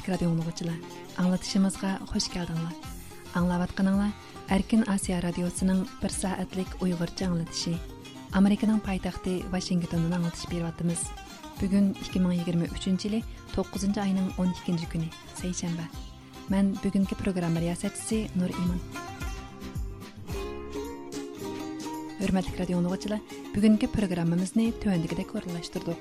alaykum hurmatli radio tinglovchilar anglatishimizga xush keldinglar. Anglayotganinglar erkin osiyo radiosining bir soatlik uyg'urcha anglatishi. Amerikaning poytaxti vashingtondan anglatish beryapmiz. Bugun 2023 yili 9 oyning 12 kuni seshanba man bugungi programma riyosatchisi nur imon hurmatli radio tinglovchilar bugungi programmamizni tuvandagidek o'rinlashtirdik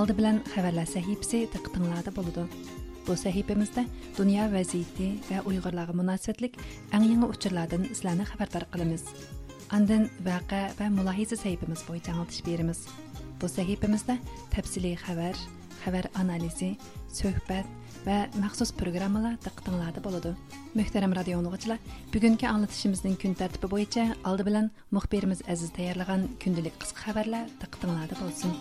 oldi bilan xabarlar sahifasi diqqatinglarda bo'ladi. Bu sahifamizda dunyo vaziyati va Uyg'urlarga munosabatlik eng yangi uchurlardan sizlarni xabardor qilamiz. Andan vaqa va mulohiza sahifamiz bo'yicha anglatish beramiz. Bu sahifamizda tafsiliy xabar, xabar analizi, suhbat va maxsus programmalar diqqatinglarda bo'ladi. Muhtaram radio o'quvchilar, bugungi anglatishimizning kun tartibi bo'yicha oldi bilan muxbirimiz Aziz tayyorlagan kundalik qisqa xabarlar diqqatinglarda bo'lsin.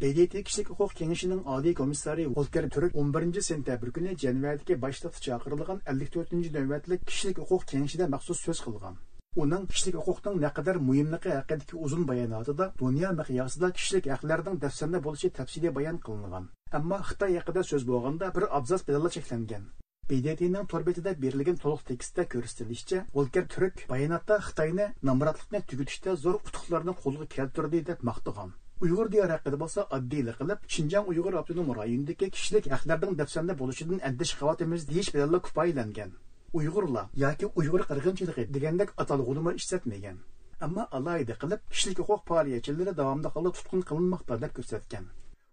BDT kişilik hukuk kengişinin adi komissari Volker Türk 11 sentabr günü Cenevadaki başlıkta çağırılgan 54. növbetlik kişilik hukuk kengişine maksus söz kılgan. Onun kişilik hukukның ne kadar mühimliği hakkındaki uzun bayanatı da dünya miqyasında kişilik haklarının defsende buluşu tepsiyle bayan kılıngan. Ama Xitay hakkında söz boğanda bir abzas bedalla çekilengen. BDT'nin torbetide birliğin toluq tekstdə görüstülüşçə, Volker Türk bayanatta Xitayını namratlıqını tügütüşdə zor utuqlarını kolu keltirdi de maqtıqan. Uyg'ur diyori haqida bo'lsa oddiylik qilib shinjang uyg'ur avtonom rayonidagi kishilik haqlarning dafsanda bo'lishidan andish qavatimiz deyish bilan kifoyalangan uyg'urlar yoki uyg'ur qirg'inchiligi degandek atalg'unimi ishlatmagan. Ammo alayda qilib kishilik huquq faoliyatchilari davomida tutqun qilinmoqda deb ko'rsatgan.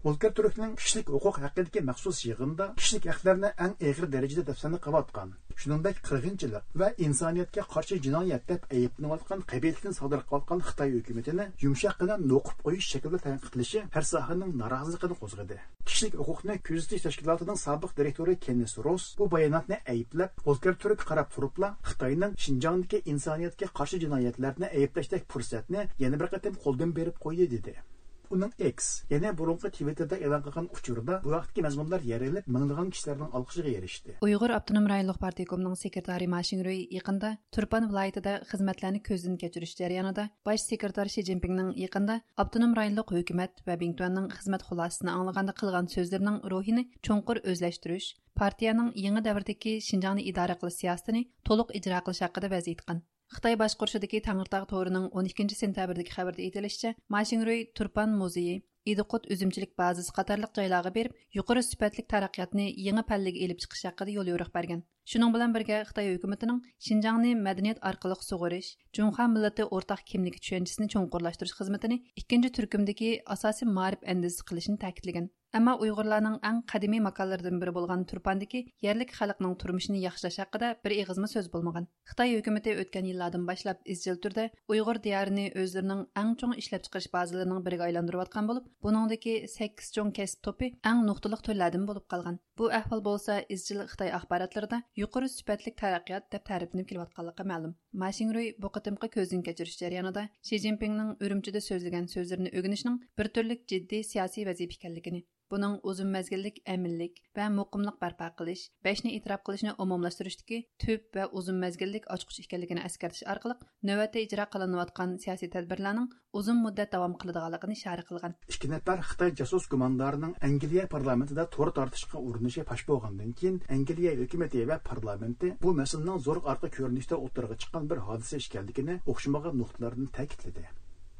Volker Turkning kişilik hukuk hakkındaki maxsus yığında kişilik haklarını en ağır derecede defsanı qilayotgan, Şunundaki qirg'inchilik ve insaniyetke karşı cinayet deb ayblanayotgan qabillikni sodir sadır Xitoy hukumatini yumshoq bilan noqib qo'yish shaklida şekilde qilishi her sahanın noroziligini qo'zg'adi. Kişilik huquqni kuzatish teşkilatının sobiq direktörü Kennis Ross bu bayanatını ayblab, Volker Turk qarab turupla Xitoyning Shinjongdagi insaniyetke karşı jinoyatlarni ayblashdek fırsatını yeni bir qatim qo'ldan berib qo'ydi dedi. Uning X, yana burunqi Twitterda e'lon qilgan uchurda bu vaqtdagi mazmunlar yerilib, minglagan kishilarning olqishiga erishdi. Uyg'ur Abdunum rayonluq partiyasining sekretari Mashinroy yaqinda Turpan viloyatida xizmatlarni ko'zdan kechirish jarayonida bosh sekretar Shi Jinpingning yaqinda Abdunum rayonluq hukumat va Bingtuanning xizmat xulosasini anglaganda qilgan so'zlarining ruhini cho'nqur o'zlashtirish partiyaning yangi davrdagi Shinjongni idora qilish siyosatini to'liq ijro qilish haqida va'z etgan. Xitoy boshqurishidagi Tangirtog to'rining 12 sentabrdagi xabarda aytilishicha, Mashinroy Turpan muzeyi Idiqut üzümçilik bazası qatarlıq joylarga berib, yuqori sifatli taraqqiyotni yangi pallaga elib chiqish haqida yo'l yo'riq bergan. Shuning bilan birga Xitoy hukumatining Xinjiangni madaniyat orqali sug'urish, Junxo millati o'rtaq kimligi tushunchisini cho'nqurlashtirish xizmatini ikkinchi turkumdagi asosiy ma'rif andisi qilishini ta'kidlagan. Әмма уйғурларның әң қадими макаллардан бірі болған Турпандагы ярлык халыкның турмышын яхшылаш хакында бер игызмы сөз булмаган. Хытай хөкүмәте өткән еллардан башлап изҗил түрдә уйғур диярын өзләренең әң чоң эшләп чыгарыш базаларының биргә айландырып аткан булып, буныңдагы 8 чоң кәсп топы әң нукталык төрләрдән булып калган. Бу әһвал булса изҗил Хытай ахбаратларында юқоры сүпәтлек тараҡҡият дип тәрифләнеп килеп атканлыгы мәгълүм. Машинруй бу кытымкы көздән кечириш җарыянында Си Цзиньпиннең үрүмчедә сөйләгән сүзләрне өгенешнең бер төрлек җитди сиясий вазифа икәнлегенә buning uzun mezgillik aminlik va muqimliq barpo qilish beshni e'tirof qilishni umumlashtirishdagi tub va uzun mezgillik ochqich ekanligini eskartish orqali navbatda ijro qilinayotgan siyosiy tadbirlarning uzun muddat davom qiladiganligini ishora qilgan. Ikki nafar xitoy jasus gumondorining angliya parlamentida to'r tortishga urinishi pash bo'lgandan keyin angliya hukumati va parlamenti bu masalaning zo'r orqa ko'rinishda o'tirg'a chiqqan bir hodisa ekanligini o'xshamagan nuqtalarni ta'kidladi.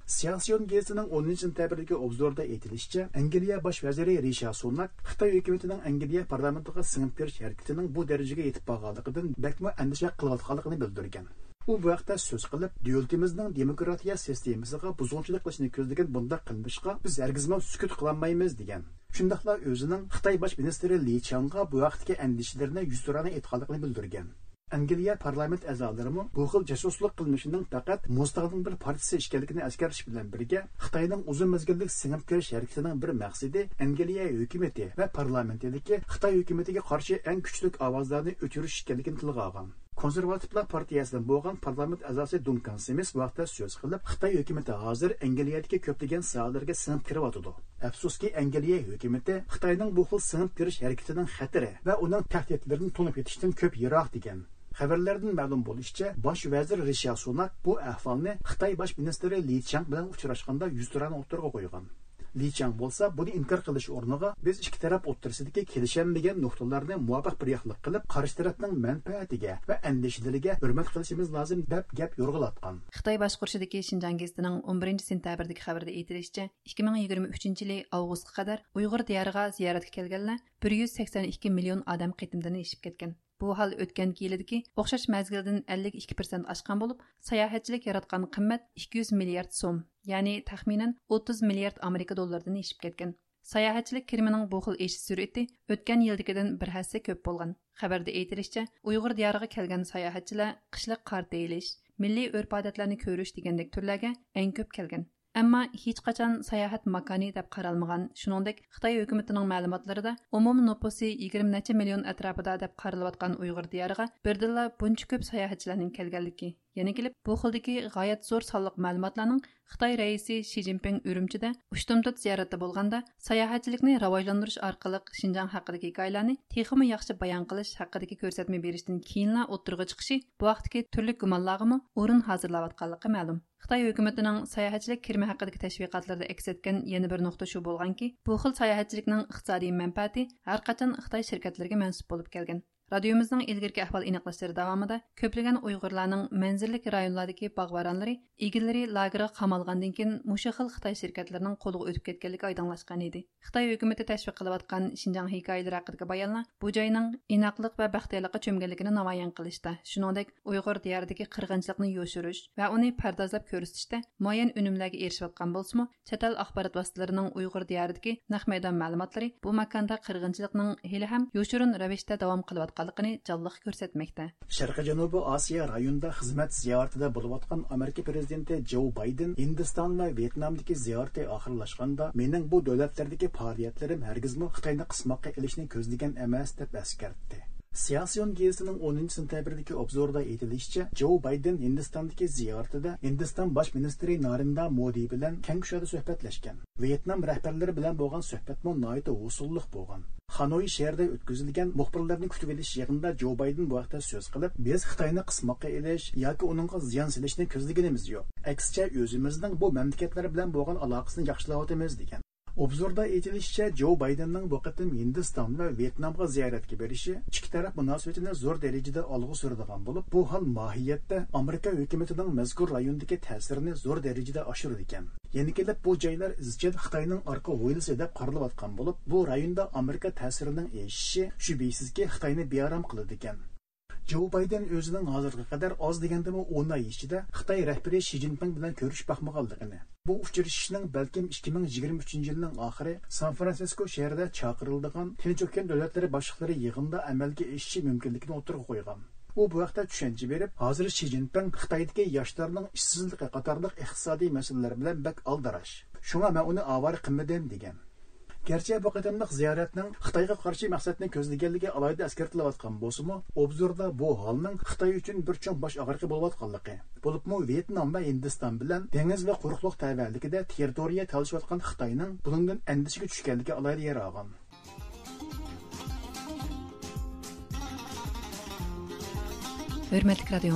Siyasiyon gezitining 10 sentabrdagi obzorda aytilishicha, Angliya bosh vaziri Risha Sunak Xitoy hukumatining Angliya parlamentiga singib kirish harakatining bu darajaga yetib borganligidan bakmo andisha qilayotganligini bildirgan. u bu haqda so'z qilib davlatimizning demokratiya sistemasiga buzg'unchilik qilishni ko'zlagan bunday qilmishga biz hargizma sukut qilolmaymiz degan shundoqla o'zining xitoy bosh ministri li changa bu vaqtdagi andishlarini yuzturani aytganligini bildirgan angliya parlament a'zolarimi bu xil jasuslik qilmishining faqat mustaqil bir partiyasi ekanligini eskartish bilan birga xitoyning uzun mezgillik singib kirish harakatining bir maqsadi angliya hukumati va parlamentidagi xitoy hukumatiga qarshi eng kuchli ovozlarni o'chirish ekanligini tilga olgan. Konservativlar partiyasidan bo'lgan parlament a'zosi dunkan semis vaqtda so'z qilib xitoy hukumati hozir angliyadagi ko'plagan sohalarga singib kiryotidi afsuski angliya hukumati xitoyning bu xil singib kirish harakatining xatiri va uning tahdidlarini to'nib yetishdan ko'p yiroq degan. Xabarlardan ma'lum bo'lishicha bosh vazir risha sunak bu ahvolni xitoy bosh ministri li chang bilan uchrashganda yuzturani o'ttirga qo'ygan. Li chang bo'lsa buni inkor qilish o'rniga biz ikki taraf o'ttirisidagi kelishaolmagan nuqtalarni muvofiq bir yoqlik qilib qarshi tarafning manfaatiga va andishalariga hurmat qilishimiz lozim deb gap yo'rg'ilatgan xitoy boshqurishidagi shinjang gazitining 11 sentabrdagi xabarda aytilishicha 2023 yili avgustga qadar uyg'ur diyoriga ziyoratga kelganlar 182 million odam qitimdan eshib ketgan. Bu hal o'tgan yildagi o'xshash mazgildan 52% oshgan bo'lib, sayohatchilik yaratgan qimmat 200 milliard so'm, ya'ni taxminan 30 milliard Amerika dollaridan eshib ketgan. Sayohatchilik kirimining bu xil eshish sur'ati o'tgan yildagidan bir hassa ko'p bo'lgan. Xabarda aytilishicha, Uyg'ur diyoriga kelgan sayohatchilar qishliq qor teyilish, milliy urf-odatlarni ko'rish degandek turlarga eng ko'p kelgan. Әмма һеч качан саяхат маканы дип каралмаган. Шуныңдәк Хытай хөкүмәтенең мәгълүматларында умум нопусы 20 нәчә миллион атрапында дип каралып аткан уйгыр диярыга бердәнле бунча күп саяхатчыларның Yana kelib, bu xildagi g'oyat zo'r sonliq ma'lumotlarning Xitoy raisi Shi Jinping Urumchida ushtumtut ziyoratda bo'lganda sayohatchilikni rivojlantirish orqali Xinjiang haqidagi hikoyalarni texmi yaxshi bayon qilish haqidagi ko'rsatma berishdan keyinla o'ttirg'a chiqishi bu vaqtdagi turli gumonlarga o'rin hozirlayotganligi ma'lum. Xitoy hukumatining sayohatchilik kirimi haqidagi tashviqotlarda aks etgan yana bir nuqta shu bo'lganki, bu xil sayohatchilikning iqtisodiy manfaati har qachon Xitoy shirkatlariga mansub bo'lib kelgan. Radiomizning ilgirki ahvol aniqlashlari davomida ko'plagan Uyg'urlarning manzillik rayonlardagi bog'varonlari egillari lagerga qamalgandan keyin mushu xil Xitoy shirkatlarining qo'liga o'tib ketganligi oydinlashgan edi. Xitoy hukumati tashviq qilayotgan Xinjiang hikoyalari haqidagi bayonlar bu joyning inoqlik va baxtiyorlikqa namoyon qilishda, shuningdek Uyg'ur diyoridagi qirg'inchilikni yo'shirish va uni pardozlab ko'rsatishda muayyan unumlarga erishayotgan bo'lsa-mu, axborot vositalarining Uyg'ur diyoridagi naq maydon ma'lumotlari bu makonda qirg'inchilikning hali ham yo'shirin ravishda davom калганлыгын жанлык көрсөтмөктө. Шаркы Жанубу Азия районда қызмет зиярәтендә булып аткан Америка президенті Джо Байден Индистан ва Вьетнамдагы зиярәте ахырлашканда, "Менең бу дәүләтләрдәге фаалиятләрем һәргизме Хитаенны кысмакка элешне көздәгән эмас" дип әскәртте. Siyasiyon gezitining 10 sentabrdagi obzorda aytilishicha, Joe Biden Hindistondagi ziyoratida Hindiston bosh ministri Narinda Modi bilan keng kushada suhbatlashgan. Vyetnam rahbarlari bilan bo'lgan suhbatmo noita usulliq bo'lgan. Xanoy shahrida o'tkazilgan muxbirlarni kutib olish yig'inida Jo Bayden bu haqda so'z qilib, biz Xitoyni qismoqqa ilish yoki uningga ziyon silishni ko'zlaganimiz yo'q. Aksicha o'zimizning bu mamlakatlar bilan bo'lgan aloqasini yaxshilayotimiz degan. Obzorda aytilishicha, Jo Baydenning bu qatim Hindiston va Vyetnamga ziyoratga berishi ikki taraf munosabatini zo'r darajada olg'a suradigan bo'lib, bu hol mohiyatda Amerika hukumatining mazkur rayondagi ta'sirini zo'r darajada oshiradi ekan. Yana kelib bu joylar izchil Xitoyning orqa o'ylisi deb qaralayotgan bo'lib, bu rayonda Amerika ta'sirining eshishi shubhisizki Xitoyni bearam qiladi ekan. Jo Bayden o'zining hozirga qadar oz degandimi 10 oy ichida Xitoy rahbari Shi Jinping bilan ko'rishib baxmaganligini, bu uchrashishning balkim 2023 yilning oxiri San Fransisko shahrida chaqirildigan Tinch okean davlatlari boshliqlari yig'inida amalga oshishi mumkinligini o'tirg'a qo'ygan. u bu haqda tushuncha berib hozir shi zinpin xitoydagi yoshlarning qatorliq iqtisodiy masalalar bilan bak aldirash shunga man uni avara qilmadim degan. Garchi bu qatamliq ziyoratning xitoyga qarshi maqsadni ko'zlaganligi alohida eskartilayotgan bo'lsimi obzorda bu holning xitoy uchun bir cho'ng bosh og'riqi bo'layotganligi. Bo'libmi vyetnam va hindiston bilan dengiz va quruqliq tavanligida territoriya talishayotgan xitoyning bundan andishiga tushganligi alohida yer olgan. Hurmatli radio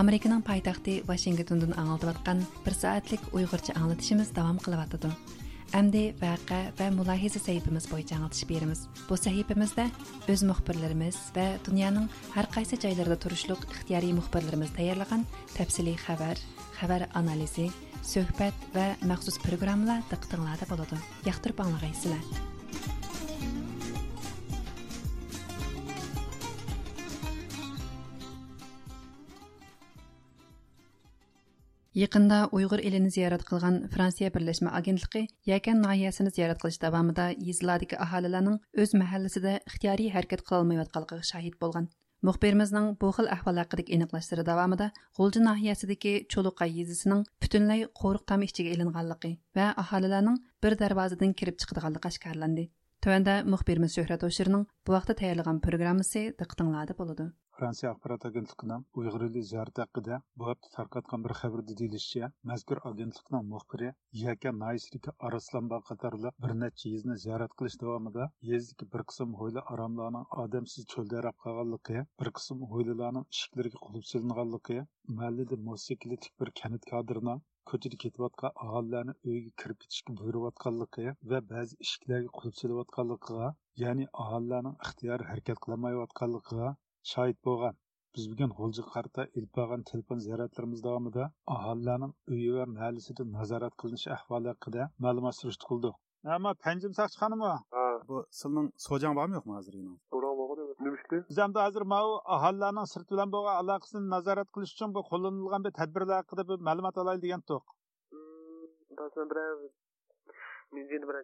amerikaning poytaxti vashingtondan anglatayotgan bir soatlik uyg'urcha anglatishimiz davom qilyotidi Әмді вәқә вә мұлахиза сәйіпіміз бойынша аңлатыш береміз. Бұл сәйіпімізді өз мұхбірлеріміз вә дүнияның әр қайсы жайларда тұрышлық ixtiyari мұхбірлеріміз тәйярлаған тәпсілі хабар, хабар анализи, söhbət və məxsus proqramlar diqqətinizdə болады. Yaxtırıb anlağaysınızlar. Yaqında Uyghur elini ziyorat qilgan Fransiya Birleşmə Agentligi Yakan nahiyasini ziyorat qilish davomida yezlardagi aholilarning o'z mahallasida ixtiyoriy harakat qila olmayotganligiga shahid bo'lgan. Muxbirimizning bu xil ahvol haqidagi aniqlashlari davomida G'ulji nahiyasidagi Choluqay yezisining butunlay qo'riq tam ichiga ilinganligi va aholilarning bir darvozadan kirib chiqadiganligi oshkorlandi. Tövəndə müxbirimiz Şöhrət Oşirning bu vaqtda tayyorlagan programmasi diqqətinizdə bo'ladi. Fransiya axborot agentligining Uyg'ur eli ziyorati haqida bu hafta tarqatgan bir xabarda deyilishicha, mazkur agentlikning muxbiri Yaka Naysidagi Araslanbog qatorliq bir necha yezni ziyorat qilish davomida yezdagi bir qism ho'yla aromlarning odamsiz cho'lda yarab qolganligi, bir qism ho'ylalarning ishiklariga qulib silinganligi, mahallada musiqilitik bir kanit аткан ko'chada ketayotgan кирип uyga kirib ketishga buyurayotganligi va ba'zi ishiklarga qulib silayotganligiga ya'ni aholilarning ixtiyor harakat qilmayotganligiga shohid bo'lgan biz bugun g'ulji qarta ilib borgan telefon ziyoratlarimiz davomida aholilarning uyi va mahallasida nazorat qilinishi ahvoli haqida ma'lumot surishti qildik ama panjim saqchixonimi bu sizning sojang bormi yo'qmi hozir biz hamda hozir mau aholilarning sirt bilan bo'lgan aloqasini nazorat qilish uchun bu qo'llanilgan bir tadbirlar haqida bir ma'lumot olaylik degan to'q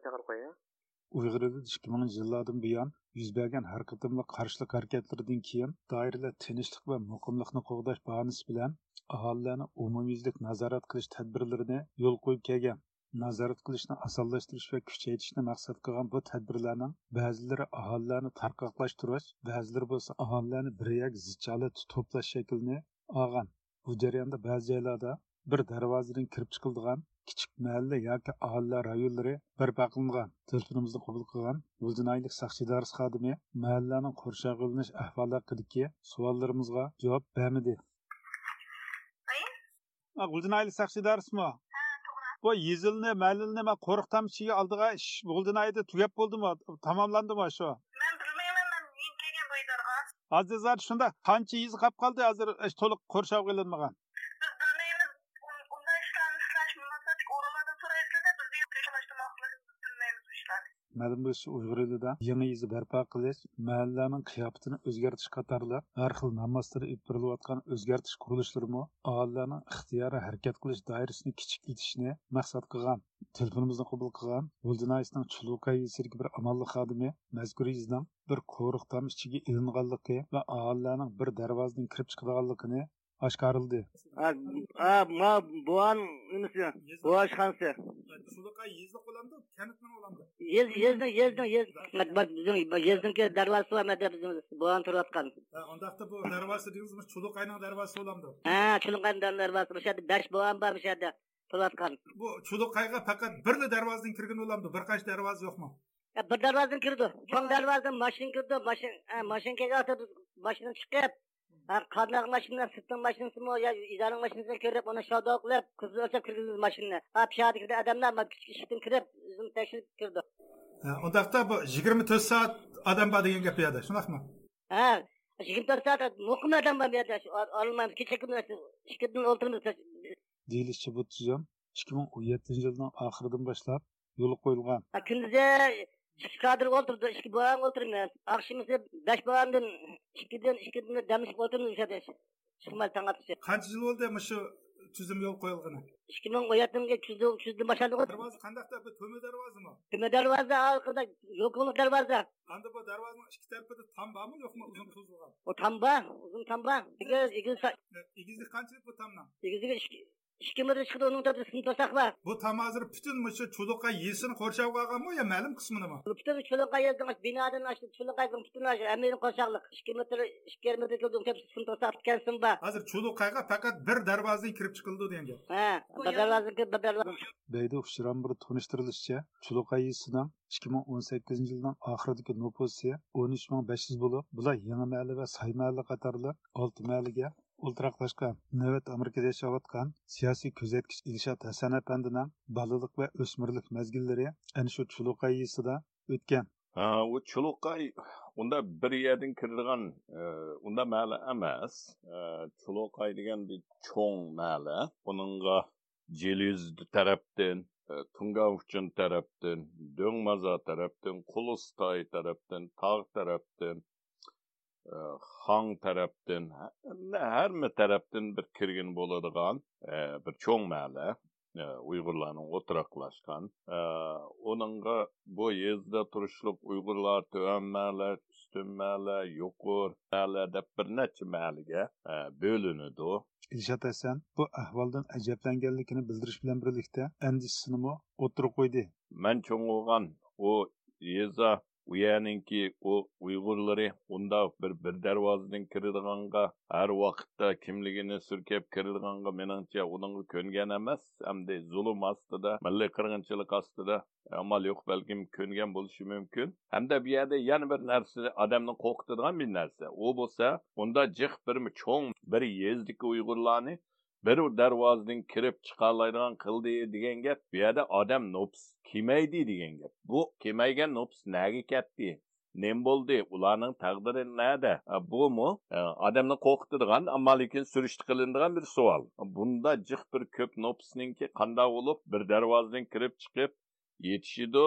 chaqirib qo'ya uyg'urida ikki minginchi yillardan buyon yuz bergan har qatimli qarshilik harakatlardan keyin doiralar tinchlik va muqimlikni qo'g'dash bahonasi bilan aholilarni umumyuzlik nazorat qilish tadbirlarini yo'l qo'yib kelgan. Nazorat qilishni osonlashtirish va kuchaytirishni maqsad qilgan bu tadbirlarning ba'zilari aholilarni tarqoqlashtirish ba'zilari bo'lsa aholilarni bir yak zichali to'plash shaklini olgan. Bu jarayonda ba'zi joylarda bir darvozadan kirib chiqildigan kichik mahalla yoki aholi rayonlari barpo qilingan telefonimizni qabul qilgan g'uljinoylik soqchi idorasi xodimi mahallaning qurshoq qilinish ahvoli haqidagi savollarimizga javob bermadi. G'uljinoylik soqchi idorasimi bu yezilni mahallani man qo'riqtam ichiga oldiga ish g'uljinoyda tugab bo'ldimi tamomlandimi shu? Hozir shunda qancha yez qolib qoldi hozir to'liq qo'rshov qilinmagan ma'lum bo'lishicha uyg'ur elida yangi izi barpo qilish mahallalarning qiyofatini o'zgartirish qatorliq har xil namozlar berilayotgan o'zgartirish qurilishlarimi aholilarning ixtiyoriy harakat qilish doirasini kichiklatishni maqsad qilgan. Telefonimizni qabul qilgan g'uldinoyisning chuluqa yesirgi bir amalli xodimi mazkur izning bir qo'riq tom ichiga ilinganligi va aholilarning bir darvozadan kirib chiqadiganligini oshkorildi ha ma buvan nimasi buvoshxonasi shunaqa yezli qo'lamdi kanitni olamdi yez yezni yezni yez darvozasi bor bizning buvan turayotgan undaqda bu darvoza degangiz chuluqayning darvozasi bo'lamdi ha yerda besh buvan bor o'sha yerda turayotgan bu chuluqayga faqat birla darvozadan kirgan bo'lamdi bir qancha darvoza yo'qmi bir darvozadan kirdi cho'ng darvozadan mashina kirdi mashina mashina kelgan mashinadan chiqib qandoq mashina sirtning mashinasimi yo idoraning mashinasiga kirib uni shodo qilib qizni o'lchab kirgizdi mashinani ha kirdi odamlar kichik eshikdan kirib o'zini tekshirib kirdi undaqda bu yigirma to'rt soat odam bor degan gap yoqda shundaqmi ha yigirma to'rt soat muqim odam bor bu yerda olmaymiz kecha kuni ikki kun o'ltirmiz deyilishicha bu tuzum ikki ming o'n yettinchi yilning oxiridan boshlab yo'lga qo'yilgan. Kunduzi Şikadır oturdu, işki boğan oturmuyor. Akşamızı beş boğandın, işkiden, işkiden demişip oturmuyor işe Şıkmal tangatısı. Kaç yıl oldu şu tüzüm yol koyulgunu? İşki min koyatımda tüzdü, tüzdü başladı oturdu. Darvazı kandakta bu tömü darvazı mı? Tömü darvazı, arkada yokunluk darvazı. Anda bu darvazının iki tarafı da tamba mı yok mu uzun tuzluğa? O tamba, uzun tamba. İgiz, igiz. E, İgizlik kaç yıl ikki chiqdi uning to'rtta sinf to'saq bor bu tom hozir butun shu chuluqqa yesini qurshab qolganmi yo ma'lum qisminimi? Butun chuluqqa yezding binodan chuluqqa butun hamini qo'shaqliq ikki metr ikki yarim metr sinf to'saq bitgan sim bor hozir chuluqqaga faqat bir darvozadan kirib chiqildi degan gap. Ha bir darvozadan kirib bir darvoza beyda ushtiran bir tunishtirilishicha chuluqqa yesidan ikki ming o'n sakkizinchi yilning oxiridagi nupusi o'n uch ming besh yuz bo'lib bular yangi mahalla va say mahalla qatorliq olti mahallaga ئولتۇراقلاشقا нөвет ئامېرىكىدا ياشاۋاتقان سىياسىي көзеткіш Илшат ھەسەن ئەپەندىنىڭ بالىلىق ۋە ئۆسمۈرلۈك مەزگىللىرى ئەنە شۇ چۇلۇقاي يېزىسىدا o'tgan u chuluqay unda bir yerdan unda e, mala emas chuluqay e, degan bir cho'ng mala. Buningga jeliz qulustay tarafdan tog' tarafdan xang tarafdan hamma tarafdan bir kirgin bo'ladigan bir cho'ng ma'la uyg'urlarning o'tiraqlashgan uningga bu yezda turishliq uyg'urlar tuanmalar ustunmalar yuqur deb bir necha ma'liga bo'linadi. Ilshot hasan bu ahvoldan ajablanganligini bildirish bilan birlikda andishisini o'tirib qo'ydi. Man cho'ng'ilgan u yeza u yerninki u uyg'urlari unda bir bir darvozadan kiradiganға har vaqtda kimligini surkab kiradiganға meningcha uningga ko'ngan emas hamda zulm ostida milliy qirg'inchilik ostida amal yo'q balkim ko'ngan bo'lishi mumkin hamda bu yerda yana bir narsa odamni qo'rqitadigan bir narsa u bo'lsa unda jiq bir cho'ng bir yezdiki uyg'urlarni bir darvozadan kirib chiqoladigan qildi degan gap bu yerda odam nops kelmaydi degan gap. Bu kelmaygan nops naga ketdi nem bo'ldi ularning taqdiri nada? Bumu? Odamni qo'rqitadigan ammo lekin surishti qilinadigan bir savol. Bunda jiq bir ko'p nopsninki qanday bo'lib bir darvozadan kirib chiqib yetishidi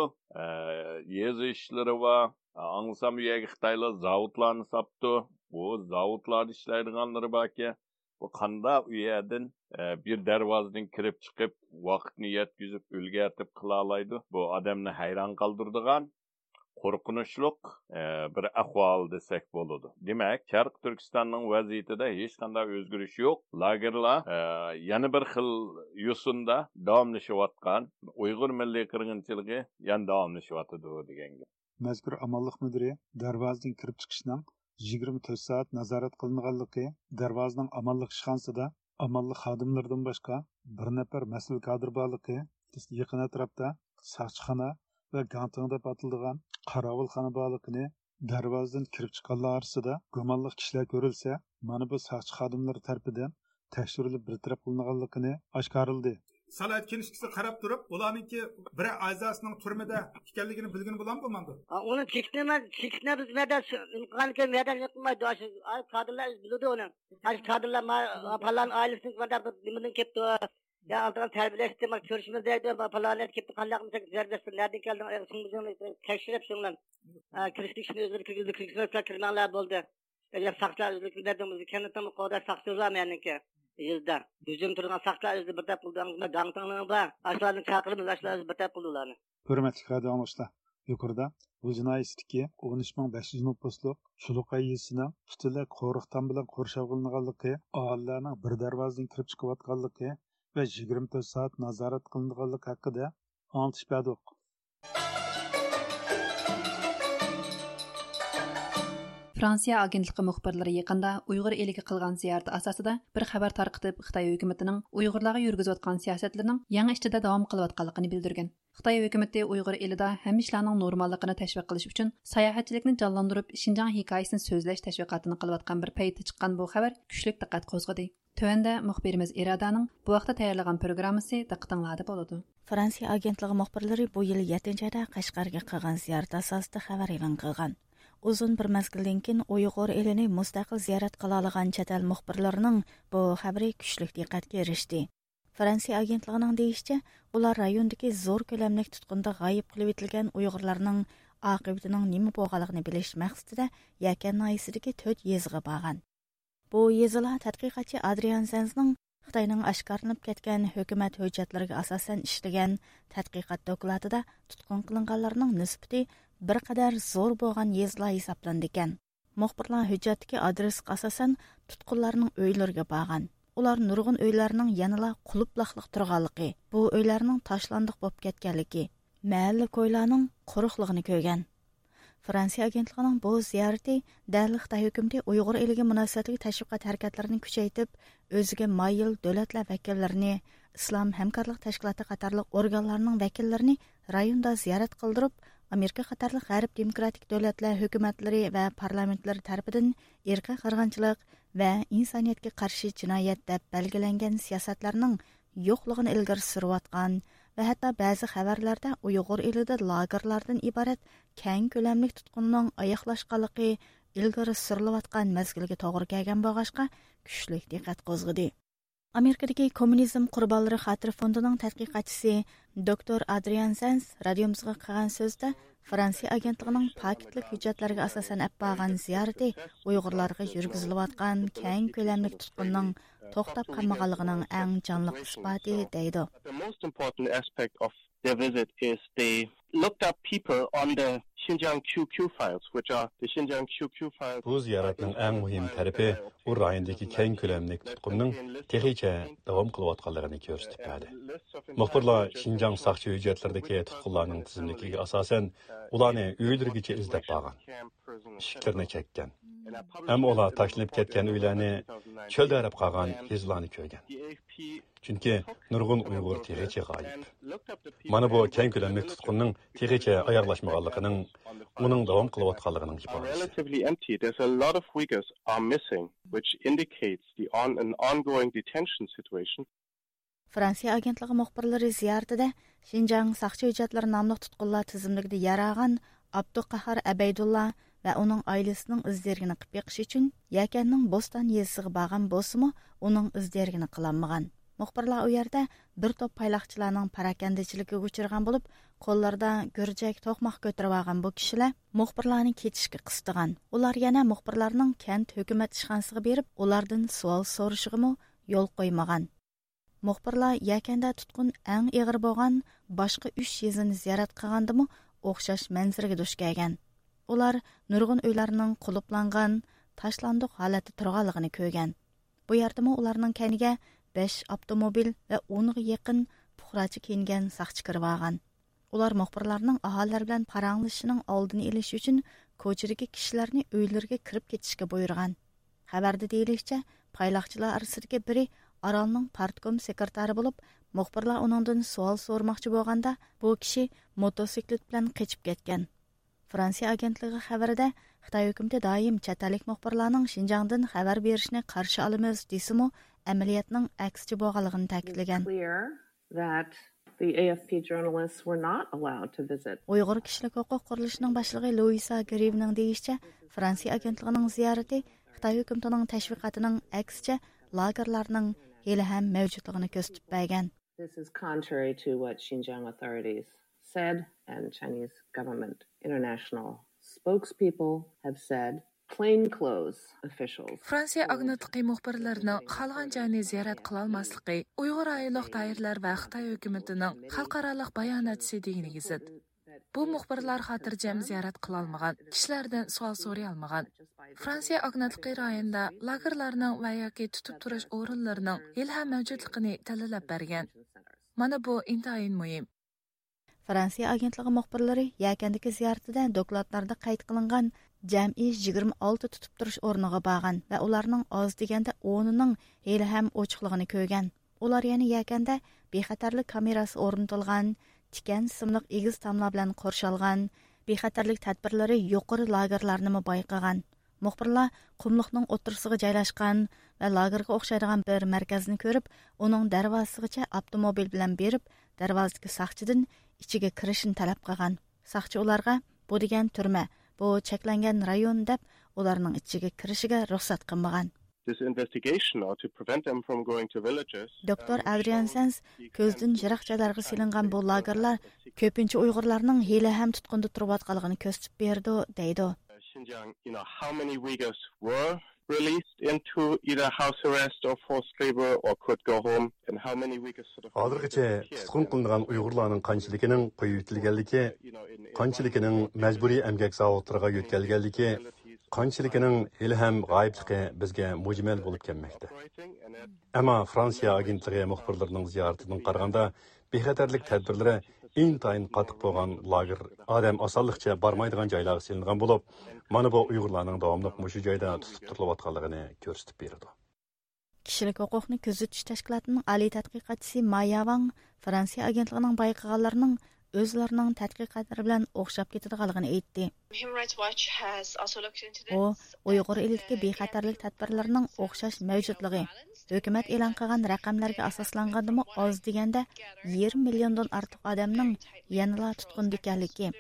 yezi ishlari va angsam u yerga xitoylar zavodlarni sapdi bu zavodlarda ishlaydiganlari borki bu qanda u yerdan bir darvozadan kirib chiqib vaqtni yetkazib o'lgartib qilolaydi bu odamni hayron qoldirdigan qo'rqinchliq bir ahvol desak bo'ladi demak sharq turkistonning vaziyatida hech qanday o'zgarish yo'q lagerlar yana bir xil yo'sinda davomlashayotgan uyg'ur milliy qirg'inchiligi yana davomlashyotidi degan gap. Mazkur amonliq mudiri darvozadan kirib chiqishning yigirma to'rt soat nazorat qilinganligi darvozaning amallik ishxonasida amallik xodimlaridan boshqa bir nafar mas'ul kadr borligi yaqin atrofda soqchixona va gantin deb atilgan qorovulxona borligini darvozadan kirib chiqqanlar orasida gumonli kishilar ko'rilsa mana bu soqchi xodimlar tarafidan tekshirilib bir taraf qilinganligini oshkorildi salat kinishkisi qarab turib ularniki bir a'zosining turmida ekanligini bilgani bo'ladimi bo'lmadi uni chekitni chekitni biz mada qilganki madan yiqilmaydi kadrlar biladi uni kadrlar falan oilasini nimadan kelibdi ya altıdan terbiyeleşti, bak görüşümüz deydi, falan kepti kanlak mı serbest, nereden geldin, şunu tekşirip şundan. Kirişlik işini özür kirgizdi, kirgizdi, kirmanlar buldu. Ya sakçılar özür kirgizdi, kendinden kodar sakçı var mı yani ki? yilda hujum turgan saqlar bir tap qildi gangtanglar bor ashlarni chaqirib bir tap qildi ularni hurmatli radio anglashlar yuqorida bu jinoyatniki o'n uch ming besh yuz nopusliq chuluqay yesining butunlay qo'riqdan bilan qurshab qilinganligi oilalarning bir darvozadan kirib chiqayotganligi va yigirma to'rt soat nazorat qilinganligi haqida anglitish Франция агентлігі мұхбірлері якында уйгыр элиге қылған зияраты асасында бір хабар таркытып, Қытай хөкүмәтенең уйгырларга йөргизеп аткан сиясәтләренең яңа ичтидә дәвам кылып атканлыгын белдергән. Хитаи хөкүмәте уйгыр элидә һәм эшләрнең нормаллыгын тәшвиқ кылыш өчен саяхатчылыкны җанландырып, Шинҗаң хикаясын сөзләш тәшвиқатын кылып аткан бір пәйтә шыққан бұл хабар күчлек диккәт козгыды. Төвәндә мөхбирimiz Ираданың бұл вакытта тәйярлыгын программасы диктыңлады булды. Франция агентлігі мұхбірлері бұл ел 7 айда Кашкарга кылган зиярат асасында хәбәр элән кылган. Uzun bir məzgildən kin Uyğur elini müstəqil ziyarət qılalığan çətel müxbirlərinin bu xəbəri küçlük diqqətə erişdi. Fransiya agentligining deyishicha, ular rayondagi zo'r ko'lamlik tutqunda g'ayib qilib etilgan Uyg'urlarning oqibatining nima bo'lganligini bilish maqsadida Yakan noyisidagi 4 yezg'i borgan. Bu yezilar tadqiqotchi Adrian Zensning Xitoyning oshkorlanib ketgan hukumat hujjatlariga asosan ishlagan tadqiqot dokladida tutqun qilinganlarning nisbati bir qadar zo'r bo'lgan yezlar hisoblandi ekan. Muxbirlar hujjatdagi adresga asosan tutqunlarning uylariga borgan. Ular nurg'un uylarning yanala quluploqliq turganligi bu uylarning tashlandiq bo'lib ketganligi mahalla ko'ylarning quruqligini ko'rgan. Fransiya agentligining bu ziyorati dal xitoy uyg'ur eliga munosabatli tashviqot harakatlarini kuchaytirib o'ziga mayil davlatlar vakillarini islom hamkorlik tashkiloti qatorliq organlarning vakillarini rayonda ziyorat qildirib Америка қатарлық ғәріп демократик дөләтлер хөкүмәтләре ва парламентлары тарафыдан ирқи қырғынчылык ва инсаниятка қаршы җинаят дип белгиләнгән сиясәтләрнең юклыгын илгәр сүреп аткан ва хәтта бәзи хәбәрләрдә уйгыр илендә лагерлардан ибарат кәң күләмлек тоткынның аяклашканлыгы илгәр сүрелеп аткан мәзгилгә тогры килгән багашка күчлек диққат козгыды. Америкадагы коммунизм курбанлары хатыр фондунун тадқиқатчысы доктор Адриан Сенс радиомузга кылган сөздө Франция агентлигинин пакетлик hujjatlarga asosan әппаған барган зияраты уйгурларга жүргүзүлүп аткан кең көлөмлүк тоқтап токтоп калмаганлыгынын эң жанлык испаты дейди. their visit is they looked up people on the Bu ziyaratning ən mühüm tərəfi bu rayondakı keng köləmlik tutqunun texnikə davam qılıyotqanlığını göstərdi. Müxbirlər Şinjan saxçı hüceytlərdəki tutqunların tizimliyi əsasən ularni uydirgicha izlab borgan, ishiklarni chekkən Әм олар ташлып кеткен үйләні чөлді әріп қаған изланы көрген. Чүнке нұрғын ұйғыр тегече ғайып. Маны бұл кән көлемлік тұтқынның тегече аярлашмағалықының, оның давам қылып атқалығының жипарасы. Франция агентлығы мұқпырлары зияртыда Шинжаң сақшы үжетлер намлық тұтқылла тізімдігді яраған Абдуқахар Әбейдулла – ва оның айлысының издергіні қып бекіш үшін Якәннің Бостан езісігі баған босымы оның издергіні қыламыған. Мұқпырлар уярда бір топ пайлақчыларның паракендичілігі ұшырған болып, қолларда гүржек тоқмақ көтіріп алған бұл кішілер мұқпырларны кетішке қыстыған. Олар яна мұқпырларның кент үкімет ішхансығы беріп, олардың суал сорышығымы yol қоймаған. Мұқпырлар Якәнда тұтқын әң еғір болған башқа үш езіні зиярат қылғандымы, оқшаш мәнзірге душ келген ular nurg'un uylarning quluplangan tashlandiq holatda turganligini ko'rgan bu yerdami ularning kaniga besh avtomobil va o'nga yaqin puhrachi kiyingan saqchi kirib olgan ular muxbirlarning aholilar bilan paranglashishining oldini olish uchun ko'chadagi kishilarni uylariga kirib ketishga buyurgan xabarda deyilishicha payloqchilar orasidagi biri orolning partkom sekretari bo'lib muxbirlar uningdan savol so'rmoqchi bo'lganda bu kishi motosiklet bilan qochib ketgan Франция агентлігі хабарда Қытай өкімді дайым Чаталик мұқпырланың Шинжандын қабар берішіне қаршы алымыз десімі әмілетінің әксі боғалығын тәкілген. Ұйғыр кішілік оқық құрылышының башылығы Луиса Гривнің дейішчі, Франция агентлігінің зияреті Қытай өкімдінің тәшвиқатының әксі лагерларының елі әм көстіп бәген. Said and Chinese government international spokespeople have said plainclothes officials. Fransiya agnatligi muxbirlarining xalqan joyni ziyorat qila olmasligi Uyg'ur ayolliq doirlar va Xitoy hukumatining xalqaroliq bayonotchisi deganiga zid. Bu muxbirlar xotirjam ziyorat qila olmagan, kishilardan savol so'ray olmagan. Fransiya agnatligi rayonida lagerlarning va yoki tutib turish o'rinlarining ilham mavjudligini talab bergan. Mana bu intayin muhim. Fransiya agentligi muxbirlari yakandagi ziyoratida dokladlarda qayd qilingan jami 26 tutib turish o'rniga borgan va ularning oz deganda 10ning hali ham ochiqligini ko'rgan. Ular yana yakanda bexatarlik kamerasi o'rnatilgan, tikan simliq egiz tamlar bilan qo'rshalgan, bexatarlik tadbirlari yuqori lagerlarni bayqagan. Muxbirlar qumliqning o'tirisiga joylashgan va lagerga o'xshaydigan bir markazni ko'rib, uning darvozasigacha avtomobil bilan berib, ichiga kirishini talab qilgan saqchi ularga bu degan turma bu cheklangan rayon deb ularning ichiga kirishiga ruxsat qilmagan This investigation or to prevent them from going to villages. Doktor Adrian Sens ko'zdan jiroq joylarga silingan bu lagerlar ko'pincha Uyg'urlarning hali ham tutqunda turayotganligini ko'rsatib berdi, deydi. Xinjiang, you know, how many Uyghurs were Hozirgacha tutqun qilingan Uyg'urlarning qanchiligining qo'yib qanchiligining majburiy emgak zavodlariga yo'tkalganligi, qanchiligining hali ham g'oyibligi bizga mujmal bo'lib kelmoqda. Ammo Fransiya agentligi muxbirlarining ziyoratidan qaraganda, bexatarlik tadbirlari intayin qattiq bo'lgan lager odam osonlikcha bormaydigan joylarga silingan bo'lib mana bu uyg'urlarning davomli mushu joyda tutib turilayotganligini ko'rsatib beradi kishilik huquqni kuzatish tashkilotining oliy tadqiqotchisi mayavang fransiya agentligining bayqaganlarning özlərinin tədqiqatları bilan oxşab ketidğanligini aytdi. O Uyğur elidəki bexəterlik tədbirlərinin oxşaş mövcudluğu, hökumət elan qılğan rəqəmlərə asaslanğanımı az deyəndə 20 milyondan artıq adamın yanıla tutqunda ikənligi,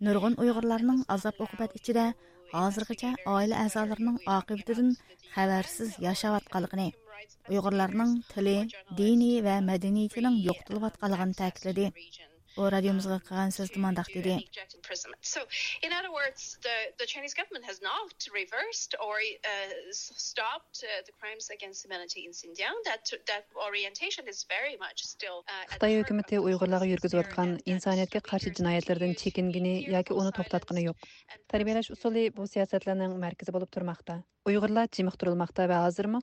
nurgun Uyğurlarning azab oqibat ichida hozirgacha oila a'zolarining oqibatidan xabarsiz yashayotganligini, Uyğurlarning tili, dini va madaniyatining yo'qotilib ta'kidladi. О радиомызға кагансыз тумандак деди. So in other words the the Chinese government has not reversed or uh, stopped uh, the crimes against humanity in Xinjiang that that orientation is very much still яки. Тарбиялаш бу ва азырмы.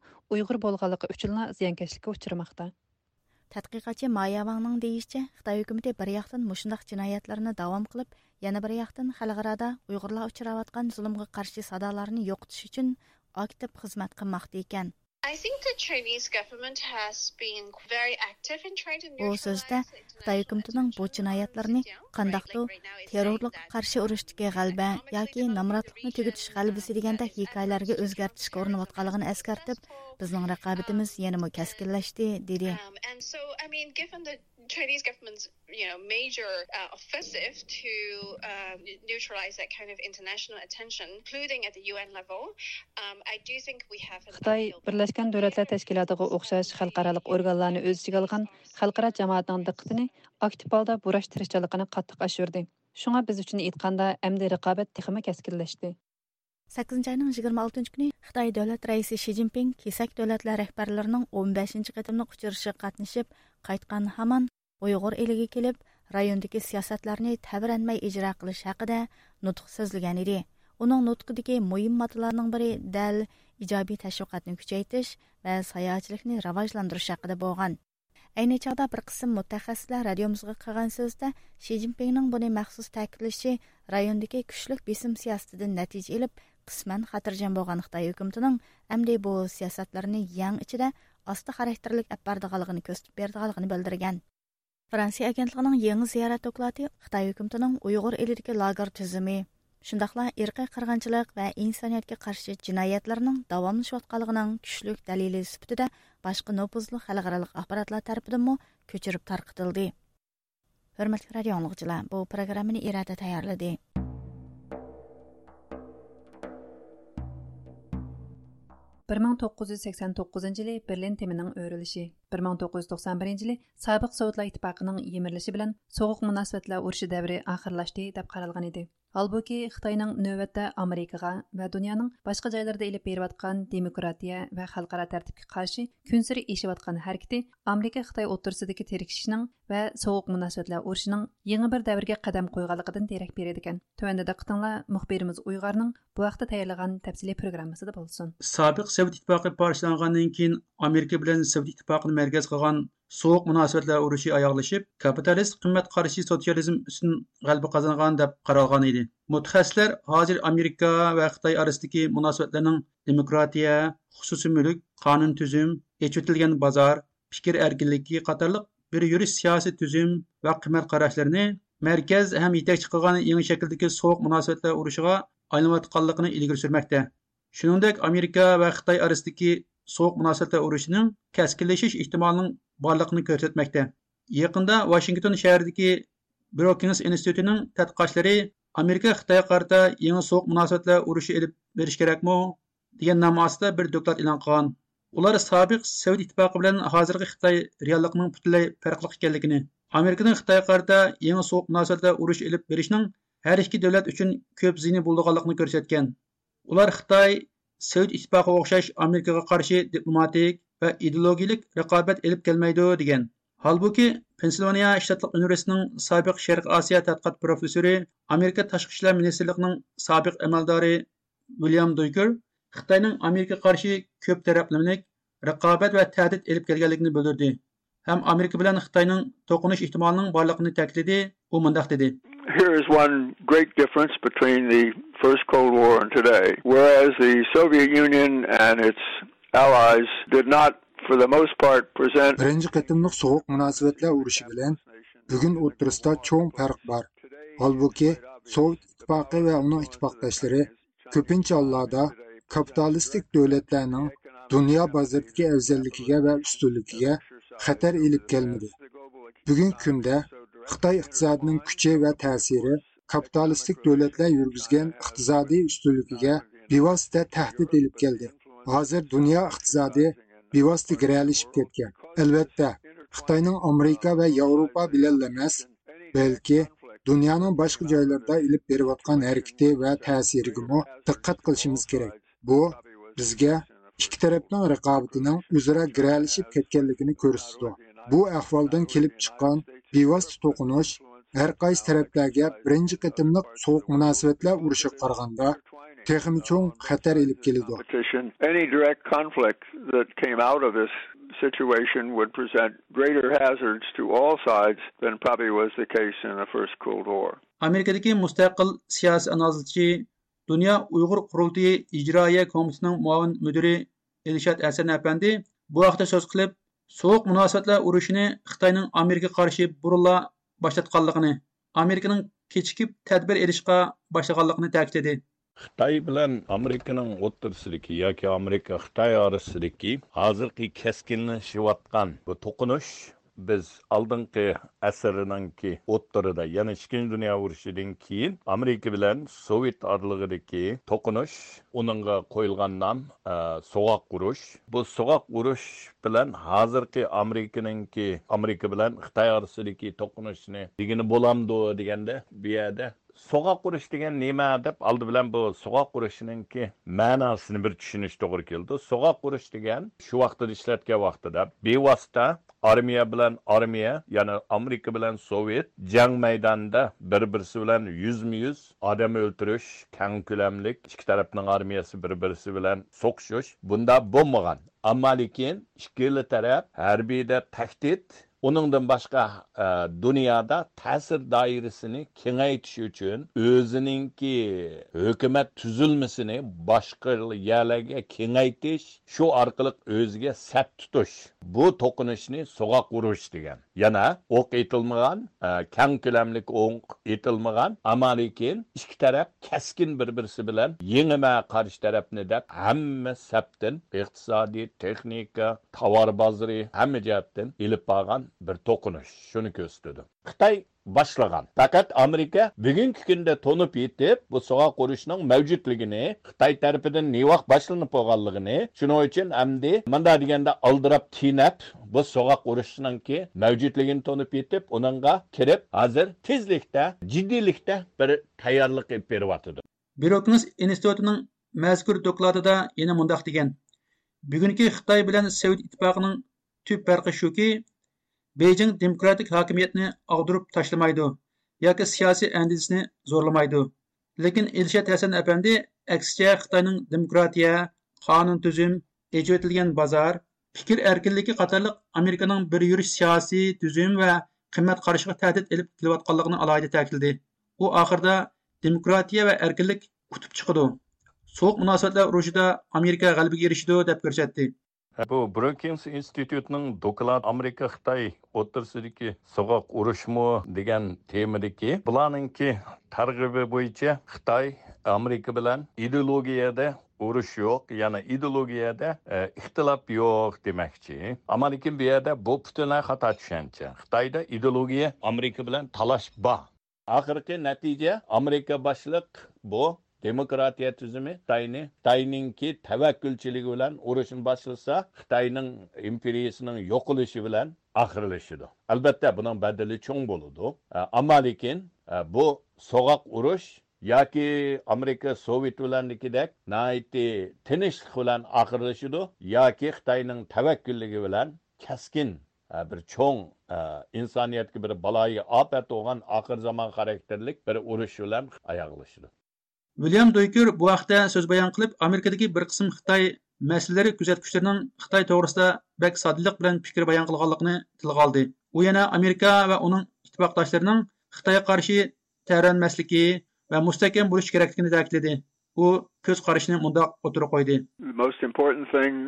Uchramoqda. tadqiqotchi maya deyishicha xitoy hukumati bir yoqdan mushundoq jinoyatlarni davom qilib yana bir yoqdan xalqarada uyg'urlar uchrayotgan zulmga qarshi sadolarni yo'qotish uchun aktiv xizmat qilmoqda ekan I think the Chinese government has been very active in trying to u so'zda xitoy hukumatining bu jinoyatlarni qandaqdir terrorlikqa qarshi urushdagi g'alaba yoki nomrodlikni tugutish g'alabasi degandek hikoyalarga o'zgartishga urinayotganligini eskartib bizning raqobatimiz yanama kaskinlashdi dedi. Chinese government's you know major uh, offensive to um, neutralize that kind of international attention, including at the UN level. Um, I do think we have. Xitay Birleşken Devletler Teşkilatı'na oxşaş xalqaralıq orqanlarını öz içigə alğan xalqara cəmiyyətin diqqətini aktiv halda buraş tirişçiligini qattiq aşırdı. Şuna biz üçün aytqanda əmdi rəqabət teximi kəskinləşdi. 8 айның 26 күні Қытай дәулет рәйсі Ши Цзиньпин кесәк дәулетләр рәхбәрләренең 15 қатымлы кучырышы катнашып, кайткан хаман Uyg'ur eliga kelib, rayondagi siyosatlarni tabiranmay ijro qilish haqida nutq so'zlagan edi. Uning nutqidagi muhim moddalarning biri dal ijobiy tashviqotni kuchaytirish va sayohatchilikni rivojlantirish haqida bo'lgan. Ayni chog'da bir qism mutaxassislar radiomizga qilgan so'zda Shi Jinpingning buni maxsus ta'kidlashi rayondagi kuchli besim siyosatidan natija olib, qisman xotirjam bo'lgan Xitoy hukumatining amdi bu siyosatlarni yang ichida osti xarakterlik olib bordiganligini ko'rsatib berdiganligini bildirgan. Франция агентлигинең яңгы зиярат доклады Хытай хөкүмәтенең уйгыр элидәге лагер төземе, шундыйлар ирқи кыргынчылык ва инсаниятка каршы җинаятларның дәвамлашып атканлыгының күчлек дәлиле сүбәтендә башка нопузлы халыкаралык аппаратлар тарафыдан мо көчереп таркытылды. Хөрмәтле радио аңлаучылар, бу программаны ирада таярлады. bir ming to'qqiz yuz 1991 жылы сабық Советлар Итпақының емірліші білін соғық мұнасветлі өрші дәбірі ақырлашты деп қаралған еді. Албуки Хытайның нөвәттә Америкаға ва дөньяның башқа жайларды еліп беріватқан демократия ва қалқара тәртіпкі қашы көн сыры эшеп әркеті Америка Қытай отырсыдагы терекшінің ва соғық мұнасветлі өршінің еңі бір дәбірге қадам қойғалықыдың дерек бередіген. Төәнді Төвәндә дә кытыңлар мөхбирimiz Уйгарның бу вакытта тәйярлаган тәфсилле программасында булсын. Сабик Совет иттифакы парчалангандан кин Америка белән Совет иттифакының merkez qilgan sovuq munosabatlar urushi oyoqlashib kapitalist qimmat qarshi sotsializm ustun g'alaba qozongan deb qaralgan edi. Mutaxassislar hozir amerika va xitoy orasidagi munosabatlarning demokratiya xususiy mulk qonun tuzum echitilgan bozor fikr erkinligi qatorliq bir yurish siyosiy tuzum va qimmat qarashlarini markaz ham yetakchi qilgan yangi shakldagi sovuq munosabatlar urushiga aylanayotganligini ilgari surmoqda. Shuningdek amerika va xitoy orasidagi sovuq munosabatlar urushining kaskinlashish ehtimolining borligini ko'rsatmoqda. Yaqinda vashington shahridagi brokings institutining tadqiqotchilari amerika xitoyga qarata yangi sovuq munosabatlar urushi ilib berish kerakmi degan nom ostida bir doklad e'lon qilgan. Ular sobiq sovet ittifoqi bilan hozirgi xitoy realligining butunlay farqli ekanligini amerikaning xitoyga qarata yangi sovuq munosabatlar urush ilib berishning har ikki davlat uchun ko'p ziyni bo'lganligini ko'rsatgan. Ular xitoy sovet ittifoqiga o'xshash amerikaga qarshi diplomatik va ideologiyalik raqobat elib kelmaydi degan. Holbuki pensilvaniya shtatlik universitetining sobiq sharq osiyo tadqiqot professori amerika tashqi ishlar ministrligining sobiq amaldori william duyker xitoyning amerikaga qarshi ko'p taraflamalik raqobat va tahdid elib kelganligini bildirdi. Ham amerika bilan xitoyning to'qinish ehtimolining borligini ta'kidladi u mundoq dedi. Here is one great difference between the first Cold War and today. Whereas the Soviet Union and its allies did not, for the most part, present. Birinci qatimliq sovuq munosabatlar urushi bilan bugun o'rtasida cho'ng farq bor. Holbuki Sovet ittifoqi va uning ittifoqdoshlari ko'pincha hollarda kapitalistik davlatlarning dunyo bozoridagi afzalligiga va ustunligiga xatar ilib kelmadi. Bugungi kunda Xitoy iqtisodining kuchi va ta'siri kapitalistik davlatlar yurgizgan iqtisodiy ustunligiga bevosita tahdid ilib keldi. Hozir dunyo iqtisodi bevosita giralishib ketgan. Albatta, Xitoyning Amerika va Yevropa bilan emas, balki dunyoning boshqa joylarida ilib berayotgan harakati va ta'siriga diqqat qilishimiz kerak bu bizga ikki tarafning raqobatining o'zaro giralishib ketganligini ko'rsatdi bu ahvoldan kelib chiqqan bevosita to'qinish har qaysi taraflarga birinchi qatimliq sovuq munosabatlar urushi qaraganda texmi cho'ng xatar ilib keladi any direct conflict that came out of this situation would present greater hazards to all sides than probably was the case in the first Cold War. Amerikadagi mustaqil siyosiy analizchi Dünya Uyg'ur qurultiyi ijroiya komitetining muavin mudiri Elshad Hasan apandi bu haqda so'z qilib, sovuq munosabatlar urushini Xitoyning Amerika qarshi burunla boshlatganligini, Amerikaning kechikib tadbir elishga boshlaganligini ta'kidladi. xitoy bilan amerikaning o'rtasidagi yoki amerika xitoy orasidagi hozirgi keskinlashayotgan bu to'qinish biz oldingi asrninki o'ttirida ya'ni ikkinchi dunyo urushidan keyin amerika bilan sovet oralig'idagi to'qinish uningga qo'yilgan nom e, so'g'oq urush bu so'g'oq urush bilan hozirgi amerikaninki amerika bilan xitoy orasidagi to'qinishni degani bo'lamdi deganda bu so'g'oq urush degan nima deb oldi bilan bu so'g'oq qurishininki ma'nosini bir tushunish to'g'ri keldi. So'g'oq qurish degan shu vaqtida ishlatgan vaqtida bevosita armiya bilan armiya ya'ni amerika bilan sovet jang maydonida bir birisi bilan yuzma yuz odam o'ltirish kang ko'lamlik ikki tarafning armiyasi bir birisi bilan so'qishish bunda bo'lmagan. Ammo lekin ikkala taraf harbiyda tahdid Onundan başqa e, dunyoda dünyada təsir dairəsini kengaytish uchun o'ziningki hukumat tuzilmasini boshqa yerlarga kengaytish, shu orqali o'ziga sap tutish. Bu to'qinishni so'g'oq urush degan. Yana o'q etilmagan, e, kang ko'lamlik o'q etilmagan, ammo lekin ikki taraf kaskin bir-birisi bilan yengima qarshi tarafni deb hamma sapdan iqtisodiy, texnika, tovar bozori hamma jihatdan ilib borgan бір тоқыныш шуники үстөдү кытай башлаган факат америка бүгүнкү күндө тонуп жетип бу согак урушунун мавжудлугун кытай тарапынан невақ башланып болгонлугун шуның үчүн эмди мында дегенде алдырап тийнеп bu soğuk uruşununki mevcutluğun tonup yetib onunla kirib hazır tezlikte, ciddilikte bir tayarlık berivatıdır. Biroknus Institutu'nun mazkur докладыда yana mundoq деген. Бүгінгі Қытай bilan sovet ittifoqining түп farqi шуки, Бейжің демократик хакимiyetni og'dirib tashlamaydi yoki siyosiy endisini zo'rlamaydi. Lekin elshad hasan apandi aksicha xitoyning demokratiya qonun tuzum echivetilgan bozor fikr erkinligi qatorliq amerikaning bir yurish siyosiy tuzum va qimmat qarashiga tahdid ilib kelayotganligini alohida ta'kidladi. U oxirida demokratiya va erkinlik kutib chiqadi so'q munosabatlar urushida amerika g'alabaga erishdi deb ko'rsatdi. Bu Brookings institutining doklad Amerika Xitoy o'rtasidagi so'g'oq urushmi degan temadagi bularninki targ'ibi bo'yicha Xitoy Amerika bilan ideologiyada urush yo'q yana ideologiyada e, ixtilof yo'q demoqchi ammo lekin bu yerda bu butunlay xato tushuncha xitoyda ideologiya amerika bilan talash bor oxirgi natija amerika boshliq bu demokratiya tuzumi xitoyni xitoyninki tavakkulchiligi bilan urushni boshlasa xitoyning imperiyasining yo'qolishi bilan oxirlashidi albatta buning badali cho'ng bo'ladi e, ammo lekin e, bu so'g'oq urush yoki amerika sovet bilannikidek naiti tinchlik bilan oxirlashidi yoki xitoyning tavakkulligi bilan kaskin e, bir cho'ng insoniyatga bir baloyi ofat bo'lgan oxir zamon xarakterlik bir urush bilan oyoqlashdi William Doyker bu haqda so'z bayon qilib, Amerikadagi bir qism Xitoy masalalari kuzatuvchilarining Xitoy to'g'risida bak soddalik bilan fikr bayon qilganligini tilga oldi. U yana Amerika va uning ittifoqdoshlarining Xitoyga qarshi tayyorlanmasligi va mustahkam bo'lish kerakligini ta'kidladi. u ko'z qarashini mundoq o'tirib qo'ydi the most important thing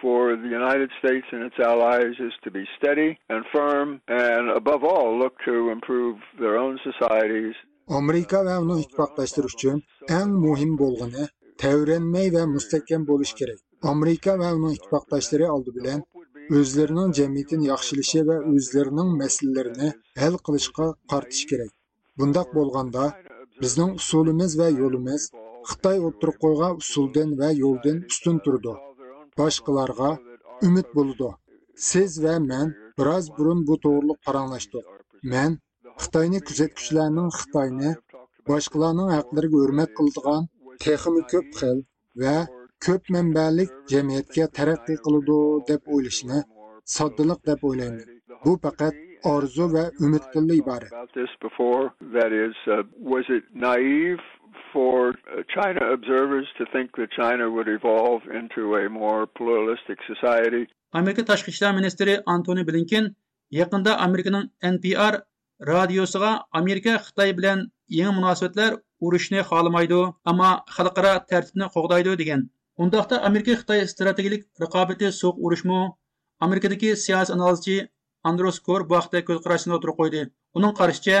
for the united states and its allies is to be steady and firm and above all look to improve their own societies Amerika va uning ittifoqdoshlari uchun eng muhim bo'lgani tavranmay va mustahkam bo'lish kerak. Amerika va uning ittifoqdoshlari oldi bilan o'zlarining jamiyatini yaxshilashi va o'zlarining masalalarini hal qilishga qartish kerak. bundoq bo'lganda bizning usulimiz va yo'limiz Xitoy o'tirib qo'ygan usuldan va yo'ldan ustun turdi. Boshqalarga umid bo'ldi. Siz va men biroz burun bu to'g'riliq paranglashdik. Men خىتاينى كۆزەتكۈچىلەرنىڭ خىتاينى، باشقىلارنىڭ ھەقلىرىگە ھۆرمەت قىلىدىغان تېخىمۇ كۆپ خىل ۋە كۆپ مەنبەلىك جەمئىيەتكە تەرەققىي قىلىدۇ دەپ ئويلىشىنى ساددىلىق دەپ ئويلايمەن. Bu faqat arzu və ümidlə ibarət. That is, uh, was it naive for uh, China observers to think that China would evolve into a more pluralistic society? Amerika Tashqi İşlər Ministri Antony Blinken yaxında Amerikanın NPR radiosiga amerika xitoy bilan yangi munosabatlar urushni xohlamaydi ammo xalqaro tartibni qo'g'daydi degan. Undaqda amerika xitoy strategik raqobati so'q urushmi amerikadagi siyosiy analizchi andros kor bu haqda ko'z qarashini o'tirib qo'ydi. Uning qarashicha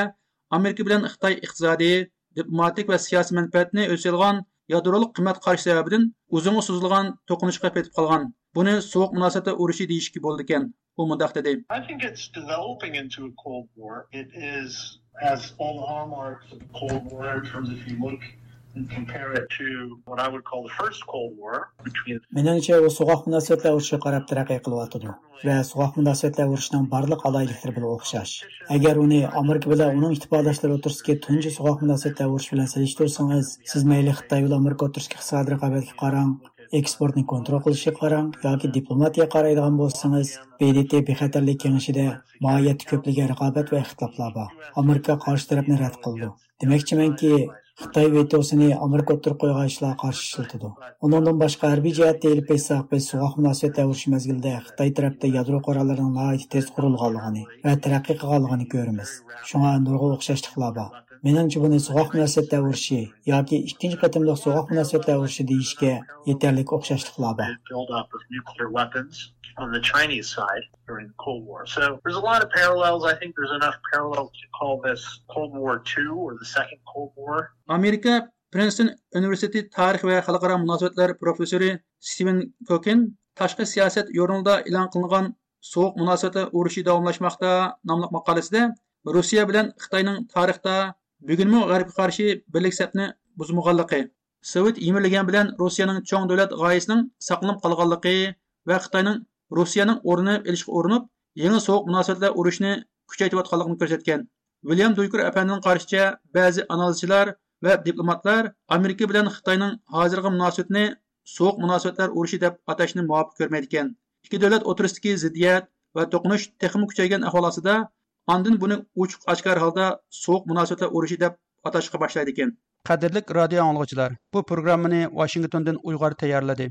amerika bilan xitoy iqtisodiy diplomatik va siyosiy manfaatni o'lchalgan yadrolik qimmat qarash sababidan uzunga so'zilgan to'qinishga ketib qolgan. Buni sovuq munosabatda urushi deyishga bo'ldi ekan. U mundoq dedi I think it's developing into a Cold War. It is, has all the hallmarks of Cold War in terms of if you look and compare it to what I would call the first Cold War between so'goq munosabatlar urushiga qarab taraqqiy qilyotidi va so'goq munosabatlar urushining barliq alayliklari bilan o'xshash. Agar uni Amerika bilan uning ittifoqdoshlari o'tirishga tunji so'goq munosabatlar urush bilan solishtirsangiz, siz mayli Xitoy bilan Amerika o'tirishga iqtisodiy raqobatga qarang, eksportni kontrol qilishga qarang yoki diplomatiya qaraydigan bo'lsangiz, BDT bexatarlik kengashida mohiyati ko'pligiga raqobat va ixtiloflar bor. Amerika qarshi tarafni rad qildi. Demoqchimanki, Xitoy vetosini Amerika o'tirib qo'ygan ishlar qarshi ishlatadi. Undan boshqa harbiy jihatda elib aytsak, biz suvoq munosabatlar urush mezgilida Xitoy tarafda yadro qurollarining tez qurilganligini va taraqqiy qilganligini ko'ramiz. Shunga nurg'a o'xshashliklar bor. Менің бұны соғақ мünәсәбәтләр урышы яки икенче кытымлык соғақ мünәсәбәтләр урышы дейішке етерлек охшашлыклар бар. On. So there's a lot of parallels. I think there's enough parallels War Princeton Universiteti bugunmi g'arbga qarshi birlik sapni buzmaganligi? Sovet emirlagan bilan rossiyaning cho'ng davlat g'oyasining saqlanib qolganligi va xitoyning rossiyaning o'rnini ilishga urinib yangi sovuq munosabatlar urushni kuchaytirayotganligini ko'rsatgan. William duykur apandining qarashicha ba'zi analizchilar va diplomatlar amerika bilan xitoyning hozirgi munosabatini sovuq munosabatlar urushi deb atashni muvofiq ko'rmaydi ekan ikki davlat o'tirisidagi ziddiyat va to'qinish texmi kuchaygan ahvol ostida andin buni ochiq ochkor holda sovuq munosabatlar urushi deb atashga boshlaydi ekan qadrli radio anglovchilar bu programmani washingtondan uyg'ur tayyorladi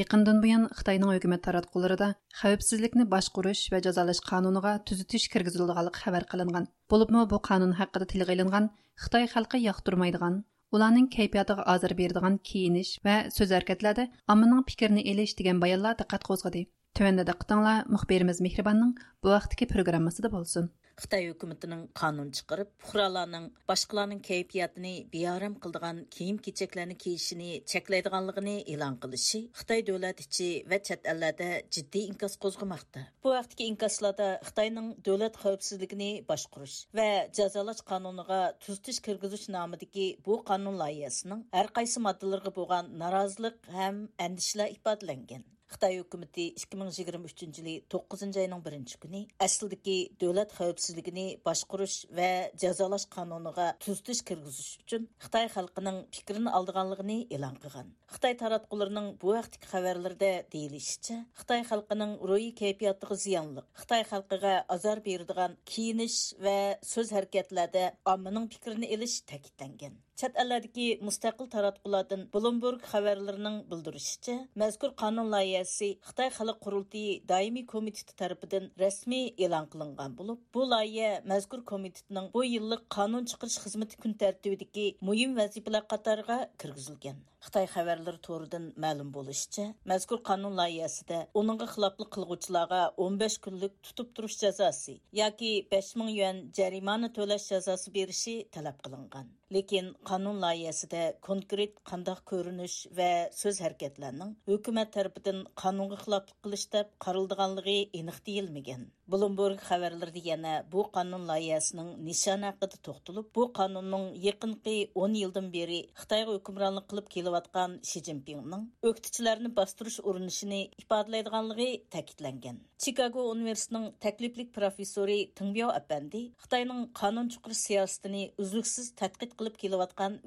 Yaqindan buyon Xitoyning hukumat taratqularida xavfsizlikni boshqarish va jazolash qonuniga tuzitish kirgizilganligi xabar qilingan. Bo'libmi bu qonun haqida tilga ilingan Xitoy xalqi yoqtirmaydigan, ularning kayfiyatiga ozor beradigan kiyinish va so'z harakatlarda ommaning fikrini elish degan bayonlar diqqat qo'zg'adi. Tövəndə diqqətinizlər müxbirimiz Mehribonning bu vaqtdagi programmasida bo'lsin. Xitoy hukumatining qonun chiqarib, fuqarolarning boshqalarning kayfiyatini bearam qiladigan kiyim-kechaklarni kiyishini cheklaydiganligini e'lon qilishi Xitoy davlat ichi va chet ellarda jiddiy inkas qo'zg'amoqda. Bu vaqtdagi inkaslarda Xitoyning davlat xavfsizligini boshqarish va jazolash qonuniga tuzitish kirgizish nomidagi bu qonun loyihasining har qaysi moddalariga bo'lgan norozilik ham andishalar ifodalangan. Қытай үкіметі 2023 жылы 9 айының 1 күні әсілдікі дөләт қауіпсіздігіні башқұрыш вә жазалаш қануныға түзтіш кіргізіш үшін Қытай халқының пікірін алдығанлығыны елан қылған. Қытай таратқыларының бұл әқтік қабарларда дейілішіше, Қытай халқының ройы кейпияттығы зиянлық, Қытай халқыға азар бердіған киініш вә сөз әрекетлерді амының пікірін еліш тәкітленген. Chet ellardagi mustaqil taratqulardan Bloomberg xabarlarining bildirishicha, mazkur qonun loyihasi Xitoy xalq qurultiyi doimiy komiteti tarafidan rasmiy e'lon qilingan bo'lib, bu loyiha mazkur komitetning bu yillik qonun chiqarish xizmati kun tartibidagi muhim vazifalar qatoriga kirgizilgan. Xitoy xabarlari to'ridan ma'lum bo'lishicha, mazkur qonun loyihasida uningga xiloflik qilguvchilarga 15 kunlik tutib turish jazosi yoki 5000 yuan jarimani to'lash jazosi berishi talab qilingan. lekin qonun loyihasida konkret qandoq ko'rinish va so'z harakatlarning hukumat tarafidan qonunga xiloflik qilish deb qaraldiganligi aniq deyilmagan bloomberg xabarlarida yana bu qonun loyihasining nishoni haqida to'xtalib bu qonunning yaqinqi 10 yildan beri xitoyga hukmronlik qilib قىلىۋاتقان شى جىنپىڭنىڭ ئۆكتىچىلەرنى باستۇرۇش ئۇرۇنۇشىنى ئىپادىلەيدىغانلىقى تەكىتلەنگەن چىكاگو ئۇنىۋېرسىتېتىنىڭ تەكلىپلىك پروفېسسورى تىڭبياۋ ئەپەندى خىتاينىڭ قانۇن چۇقۇر سىياسىتىنى ئۈزلۈكسىز تەتقىق قىلىپ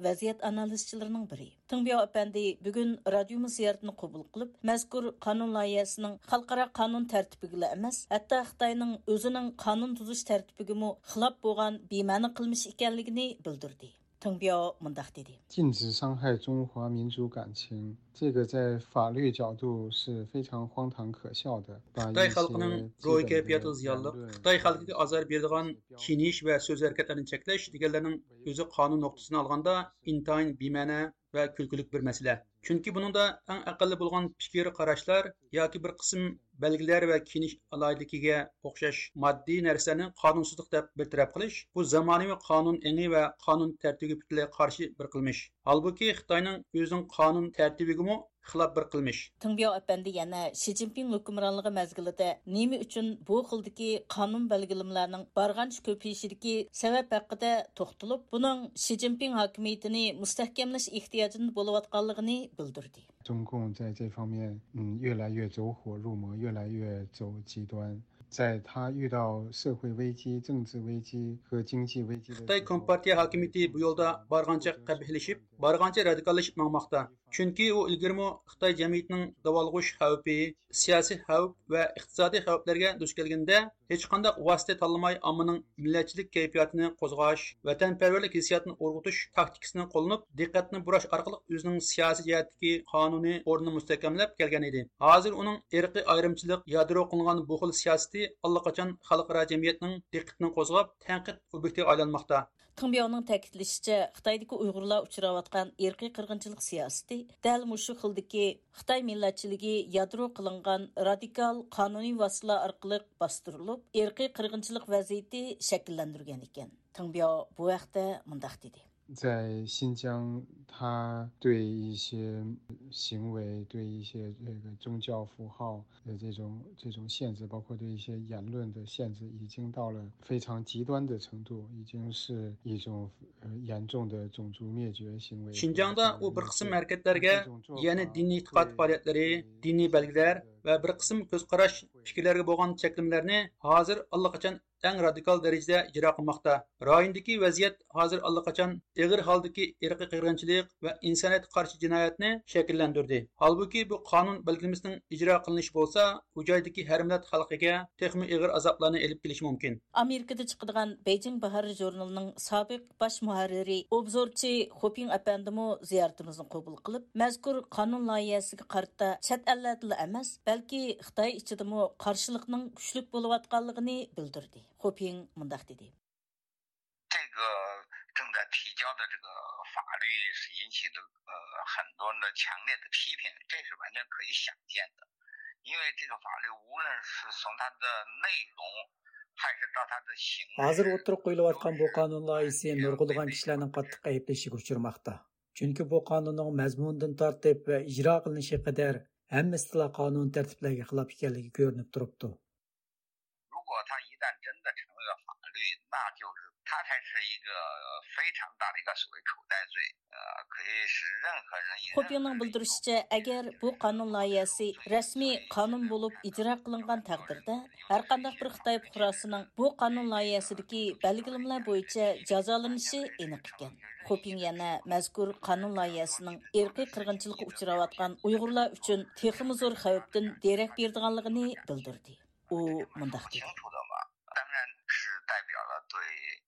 vaziyat analizchilarining biri. Qilib, mazkur qonun loyihasining xalqaro qonun tartibiga emas, hatto Xitoyning o'zining qonun tuzish tartibiga mu bo'lgan bema'ni qilmish ekanligini bildirdi. 禁止伤害中华民族感情，这个在法律角度是非常荒唐可笑的。Xitoy xalqining ruhi kayfiyati ziyonli. Xitoy xalqiga azor beradigan kiyinish va so'z harakatlarini cheklash deganlarning o'zi qonun nuqtasini olganda intayin bema'na va kulgilik bir masala. Chunki buningda eng aqlli bo'lgan fikr qarashlar yoki bir qism belgiler va kinish alaydikiga o'xshash moddiy narsani qonunsizlik deb betaraf qilish bu zamonaviy qonun engi va qonun tartibiga qarshi bir qilmish holbuki xitoyning o'zining qonun tartibigimi xilof bir qilmish tinbyo apandi yana shi zinpin hukmronligi mazgilida nima uchun bu xildagi qonun belgilimlarining borgancha ko'payishidagi sabab haqida to'xtalib buning shi zinpin hokimiyatini mustahkamlash ehtiyojini bo'layotganligini bildirdi. 中共在这方面，嗯，越来越走火入魔，越来越走极端。在他遇到社会危机、政治危机和经济危机的 Xitoy Kompartiya hokimiyati bu yo'lda bargancha qabihlashib, bargancha radikallashib mangmoqda. Chunki u ilgirmo Xitoy jamiyatining davolg'ish xavfi, siyosiy xavf va iqtisodiy xavflarga duch kelganda hech qanday vosita tanlamay ommaning millatchilik kayfiyatini qo'zg'ash, vatanparvarlik hissiyotini urg'utish taktikasini qo'llanib, diqqatni burash orqali o'zining siyosiy jihatdagi qonuniy o'rnini mustahkamlab kelgan edi. Hozir uning irqiy ayrimchilik yadro qilingan bu xil allaqachon xalqaro jamiyatning diqqatini qo'zg'ab, tanqid aylanmoqda. Тыңбяуның тәкитлешчә, Хитайдагы уйгырлар учраваткан ирқи кыргынчылык сиясәте дәл мушу хилдәге Хытай милләтчилеге ядро кылынган радикал кануни василалар аркылы бастырылып, ирқи кыргынчылык вазiyati шәкилләндергән икән. Тыңбяу бу вакытта мондак диде. 在新疆，他对一些行为、对一些这个宗教符号的这种这种限制，包括对一些言论的限制，已经到了非常极端的程度，已经是一种呃严重的种族灭绝行为。新疆的乌，eng radikal darajada ijro qilmoqda. Royindiki vaziyat hozir allaqachon ig'ir holdiki irqiy qirg'inchilik va insoniyat qarshi jinoyatni shakllantirdi. Holbuki bu qonun balkimizning ijro qilinishi bo'lsa u joydagi har millat xalqiga texmi ig'ir azoblarni elib kelishi mumkin. Amerikada chiqadigan beyjing bahar jurnalining sobiq bosh muharriri obzorchi xoping apandimu ziyoratimizni qabul qilib mazkur qonun loyihasiga qarta chat allatili emas balki xitoy ichidimu qarshilikning kuchlik bo'layotganligini bildirdi. Xoping mundaq dedi. 这个正在提交的这个法律是引起了呃很多人的强烈的批评，这是完全可以想见的。因为这个法律无论是从它的内容，还是到它的形式， Hozir o'tirib qo'yilayotgan bu qonun loyihasi nurg'ulg'an kishilarning qattiq ayblashiga uchirmoqda. Chunki bu qonunning mazmunidan tortib va ijro qilinishi qadar hammasi 它才是一个非常大的一个所谓口袋罪，呃，可以使任何人以 Xopingning bildirishicha, agar bu qonun loyihasi rasmiy qonun bo'lib ijro qilingan taqdirda, har qanday bir Xitoy fuqarosining bu qonun loyihasidagi belgilamlar bo'yicha jazolanishi aniq ekan. Xoping yana mazkur qonun loyihasining irqiy qirg'inchilikka uchrayotgan Uyg'urlar uchun texmi zo'r xavfdan derak berdiganligini bildirdi. U mundaq dedi. 清楚的嘛，当然是代表了对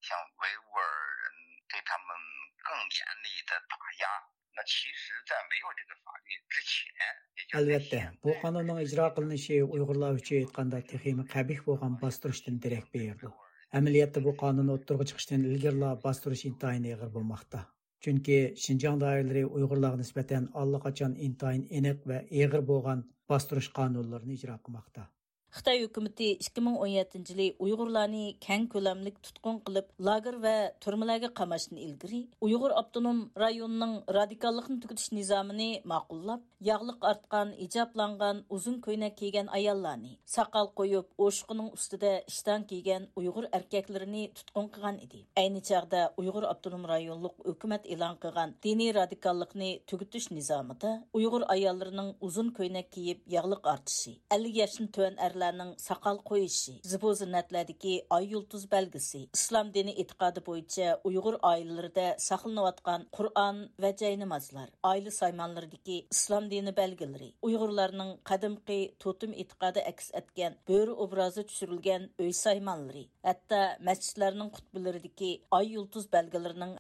像维吾尔人对他们更严厉的打压。那其实，在没有这个法律之前，也就是 Albatta, bu qonunning ijro qilinishi Uyg'urlar uchun aytganda texmi qabih bo'lgan bostirishdan derak berdi. Amaliyotda bu qonun o'ttirg'i chiqishdan ilgarilar bostirish intayin og'ir bo'lmoqda. Chunki Xinjiang doiralari Uyg'urlarga nisbatan allaqachon intayin aniq va og'ir bo'lgan bostirish qonunlarini ijro qilmoqda. Xitay үкіметі 2017 жылы уйғурларны кәң көләмлек тутқын қылып, лагер ва түрмәләргә қамашны ілгірі, уйғур автоном районының радикаллыкны түгитиш низамын мақуллап, яғлық артқан, ижапланған, ұзын көйнәк кигән аялларны, сақал қойып, ошқының үстидә іштан кигән уйғур эркәкләрен тутқын кылган иде. Әйни чагда уйғур автоном районлык хөкүмәт элан кылган дини радикаллыкны түгитиш низамында уйғур аялларының ұзын көйнәк киеп, яғлық артышы, 50 яшьтән төвән erlarning soqol qo'yishi, zibu zinnatlardagi oy yulduz belgisi, islom dini e'tiqodi bo'yicha Uyg'ur oilalarida saqlanayotgan Qur'on va jay islom dini belgilari, Uyg'urlarning qadimgi to'tim e'tiqodi aks etgan bo'ri obrazi tushirilgan uy hatto masjidlarning qutbalaridagi oy yulduz belgilarining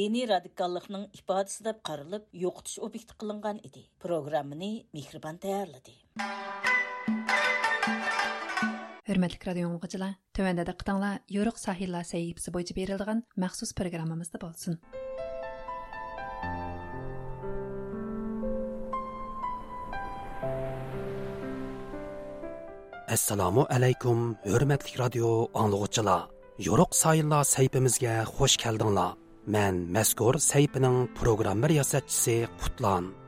diniy radikallikning ifodasi deb qaralib, yo'qotish qilingan edi. Programmani Mehribon tayyorladi. Hürmetlik radio oğucular, tövende de qıtanla yoruq sahillar səyibsi boyca berilgan məxsus proqramımızda bolsun. Assalamu alaykum, hürmetlik radio anlıqçılar. Yoruq sahillar səyibimizə xoş gəldinizlər. Men mazkur сәйпінің программы ясатчысы Qutlan.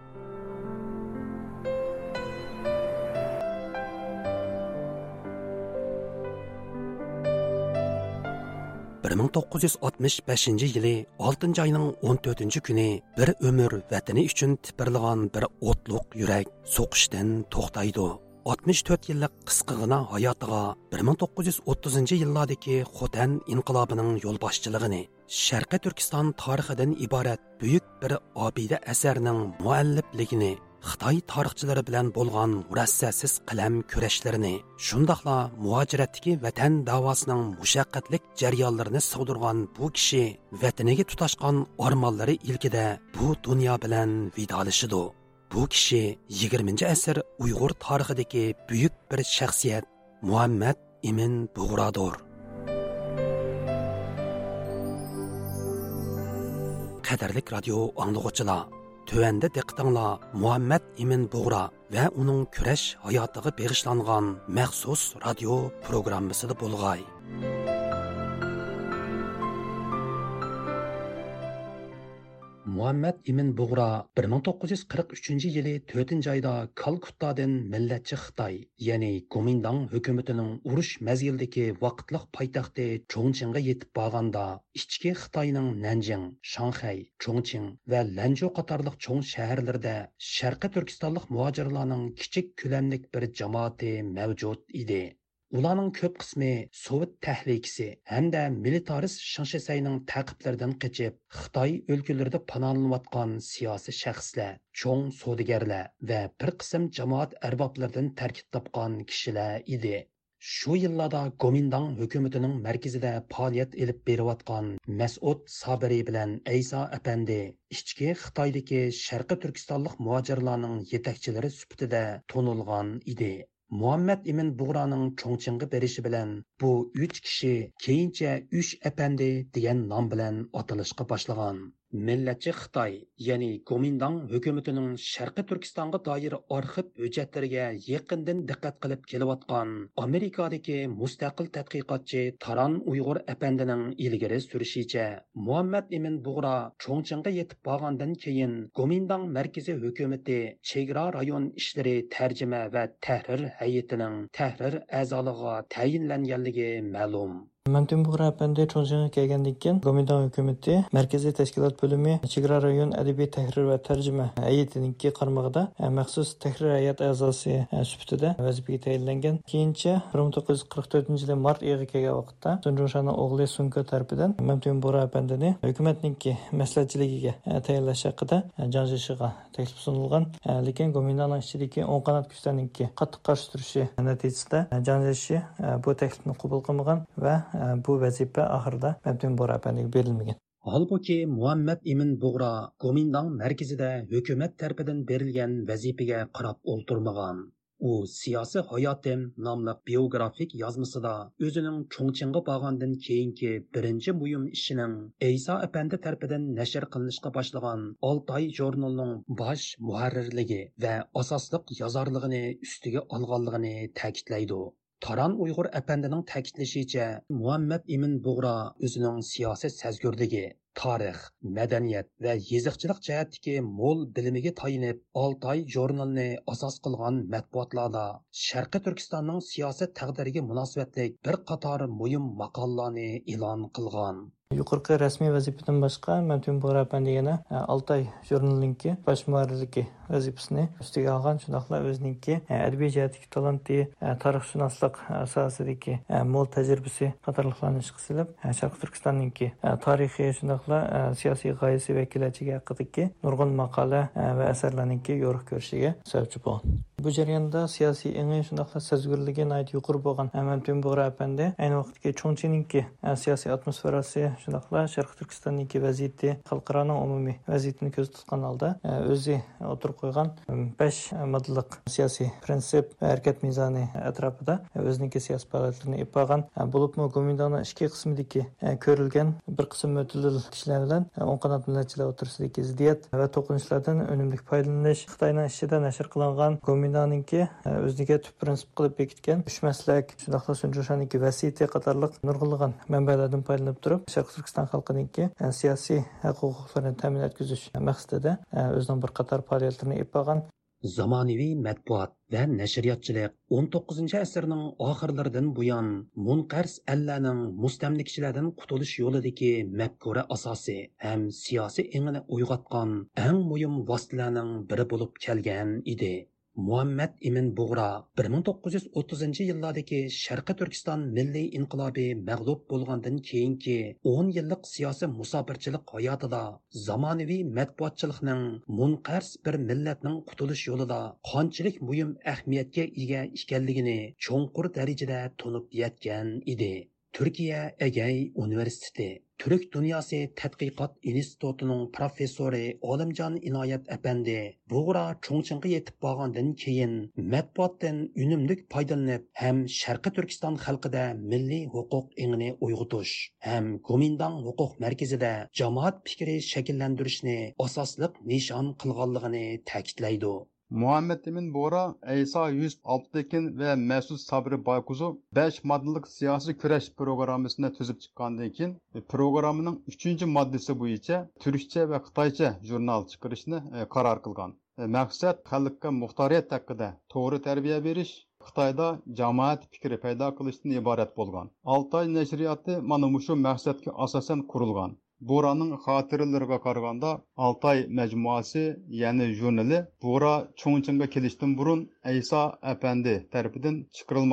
1965 yili 6 айның 14 күні бір өмір вәтіні үшін тіпірліған бір отлық юрәк соқыштан тоқтайды. 64 yillik qisqigina hayotiga 1930 yillardagi xotan inqilobining yo'lboshchiligini sharqi turkiston tarixidan iborat buyuk bir obida asarning muallifligini Xitoy tarixchilari bilan bo'lgan murassasiz qalam kurashlarini, shundoqla muhojiratdagi vatan davosining mushaqqatlik jarayonlarini sig'dirgan bu kishi vataniga tutashgan ormonlari ilkida bu dunyo bilan vidolishidu. Bu kishi 20 asr Uyg'ur tarixidagi buyuk bir shaxsiyat Muhammad Imin bug'rodur. Qadarlik radio anglag'uchilar, tövəndə diqqətinizlər Muhammad Imin вә və күрәш kurash hayotiga мәхсус maxsus radio programmasida bo'lg'ay. Muhammad imin bug'ro 1943 yili 4 oyda kalkuttadan millatchi xitoy ya'ni komindang hukumatining urush mazgildagi vaqtliq poytaxti cho'ngchinga yetib borganda ichki xitoyning nanjing shanxay cho'ngching va lanjo qatorliq cho'ng shaharlarda sharqiy turkistonlik muhojirlarning kichik ko'lamlik bir jamoati mavjud edi. Ularning ko'p qismi Sovet tahlikisi hamda militarist Shinshisayning taqiblaridan qochib, Xitoy o'lkalarida panolanayotgan siyosiy shaxslar, cho'ng savdogarlar va bir qism jamoat arboblaridan tarkib topgan kishilar edi. Shu yillarda Gomindang hukumatining markazida faoliyat elib berayotgan Mas'ud Sabiri bilan ayso apandi ichki Xitoydagi sharqi Turkistonlik muojirlarning yetakchilari sifatida tonilgan edi. Muhammad imin bug'roning cho'ngchinga berishi bilan bu uch kishi keyincha uch apandi degan nom bilan atalishga boshlagan. Millatchi xitoy ya'ni komindang hukumatining sharqiy turkistonga doir arxiv hujjatlariga yaqindan diqqat qilib kelayotgan amerikadagi mustaqil tadqiqotchi taron uyg'ur apandining ilgari surishicha muhammad imin bug'ro cho'ngchinga yetib borgandan keyin komindang markaziy hukumati chegara rayon ishlari tarjima va tahrir hayitining tahrir a'zoliga tayinlanganligi ma'lum Мәнтүн Бугра әпәнде Чонжыңга келгәндән кин Гоминдан хөкүмәте Мәркәзи тәшкилат бөлеме Чигра район әдәби тәхрир ва тәрҗемә һәйәтенең кармагында махсус тәхрир һәйәт әгъзасы сүфтидә вазифәгә тәйинләнгән. Кийинчә 1944 елы март айыга келгән вакытта Сунжошаның оглы Сунка тарафыдан Мәнтүн Бугра әпәндене хөкүмәтнең мәслихәтчилегигә тәйинләш хакында Жанжишига тәклиф сунылган. Ләкин Гоминданның ичидәге 10 канат күчтәнең катты каршы турышы нәтиҗәсендә Жанжиши бу bu vazifa oxirida Mabdun Bora apaniga berilmagan. Halbuki Muhammad ibn bug'ro Gomindang markazida hukumat tarafidan berilgan vazifaga qarab o'ltirmagan. u siyosiy hayotim nomli biografik yozmasida o'zining cho'ngchinga borgandan keyingi birinchi buyum ishining iso apandi tarafidan nashr qilinishga boshlagan Oltoy jurnalining bosh muharrirligi va asosliq yozorligini ustiga olganligini ta'kidlaydi. Taran Uyg'ur apandining ta'kidlashicha, Muhammad Imin Bug'ra o'zining siyosiy sezgurligi tarix madaniyat va yeziqchilik jihatdagi mo'l bilimiga tayanib oltoy jurnalini asos qilgan matbuotlarda sharqiy turkistonning siyosat taqdiriga munosabatlik bir qator muhim maqolalarni e'lon qilgan. Yuqorqi rasmiy vazifadan boshqa mamtun bo'rapan degani oltoy jurnaliniki bosh muharrirligi vazifasini ustiga olgan shundoqla o'ziniki adabiy jihatdagi talanti tarixshunoslik sohasidagi mo'l shundoqla e, siyosiy g'oyasi va kelajagi haqidagi nurg'un maqola e, va asarlarniki yo'riq ko'rishiga sababchi bo'ldi bu jarayonda siyosiy engi shundoqla sezgurligi yuqori bo'lgan mamtun bo'ra apandi. Ayni vaqtga cho'ngchininki e, siyosiy atmosferasi shundoqla sharqi turkistonniki vaziyati xalqaroning umumiy vaziyatini ko'z tutgan holda e, o'zi o'tirib qo'ygan e, besh modelliq siyosiy prinsip harakat mezoni atrofida o'ziniki siyosiy faoliyatini ipogan bo'libmi gomindoni ikki qismidagi ko'rilgan bir qism mo'tadil kishilar bilan o'ng qanot millatchilar o'rtasidagi ziddiyat va to'qinishlardan unumli foydalanish xitoyning ishida nashr qilingan e, o'ziga tub prinsip qilib bekitgan uch maslak shundoqla sunjushaniki vasiyati qatorliq nurg'unlagan manbalardan foydalanib turib sharq turkiston xalqiniki e, siyosiy haq huquqlarini ta'min etkazish maqsadida e, o'zining bir qator faoliyatlarini ip olgan. Zamonaviy matbuot va nashriyotchilik 19 asrning oxirlaridan buyon munqars allaning mustamlikachilardan qutulish yo'lidagi mafkura asosi ham siyosiy engini uyg'otgan eng muhim vositalarning biri bo'lib kelgan edi. Muhammad imin bug'ro 1930 yillardagi sharqi turkiston milliy inqilobi mag'lub bo'lgandan keyingi 10 yillik siyosiy musofirchilik hayotida zamonaviy matbuotchilikning munqars bir millatning qutulish yo'lida qanchalik muhim ahamiyatga ega ekanligini cho'nqur darajada tunib yetgan edi. Turkiya agay universiteti. Turk dunyosi tadqiqot institutining professori olimjon inoyat apandi bug'ra cho'ngchinga yetib borgandan keyin matbuotdan unumlik foydalanib ham sharqi turkiston xalqida milliy huquq engini uyg'otish ham gomindon huquq markazida jamoat fikri shakllantirishni asosliq nishon qilganligini ta'kidlaydi muhammad emin bo'ra ayso yusuf abdukin va masud sabri baykuzu besh moddalik siyosiy kurash programmasini tuzib chiqqandan keyin programmaning uchinchi moddasi bo'yicha turkcha va xitoycha jurnal chiqarishni qaror qilgan maqsad xalqqa muxtoriyat haqida to'g'ri tarbiya berish xitoyda jamoat fikri paydo qilishdan iborat bo'lgan. Oltoy nashriyoti mana shu maqsadga asosan qurilgan Buğra'nın караганда Алтай мәҗмуасы, məcmuası, журналы Бура Buğra келиштен бурын burun Aysa тарафыдан tərəfindən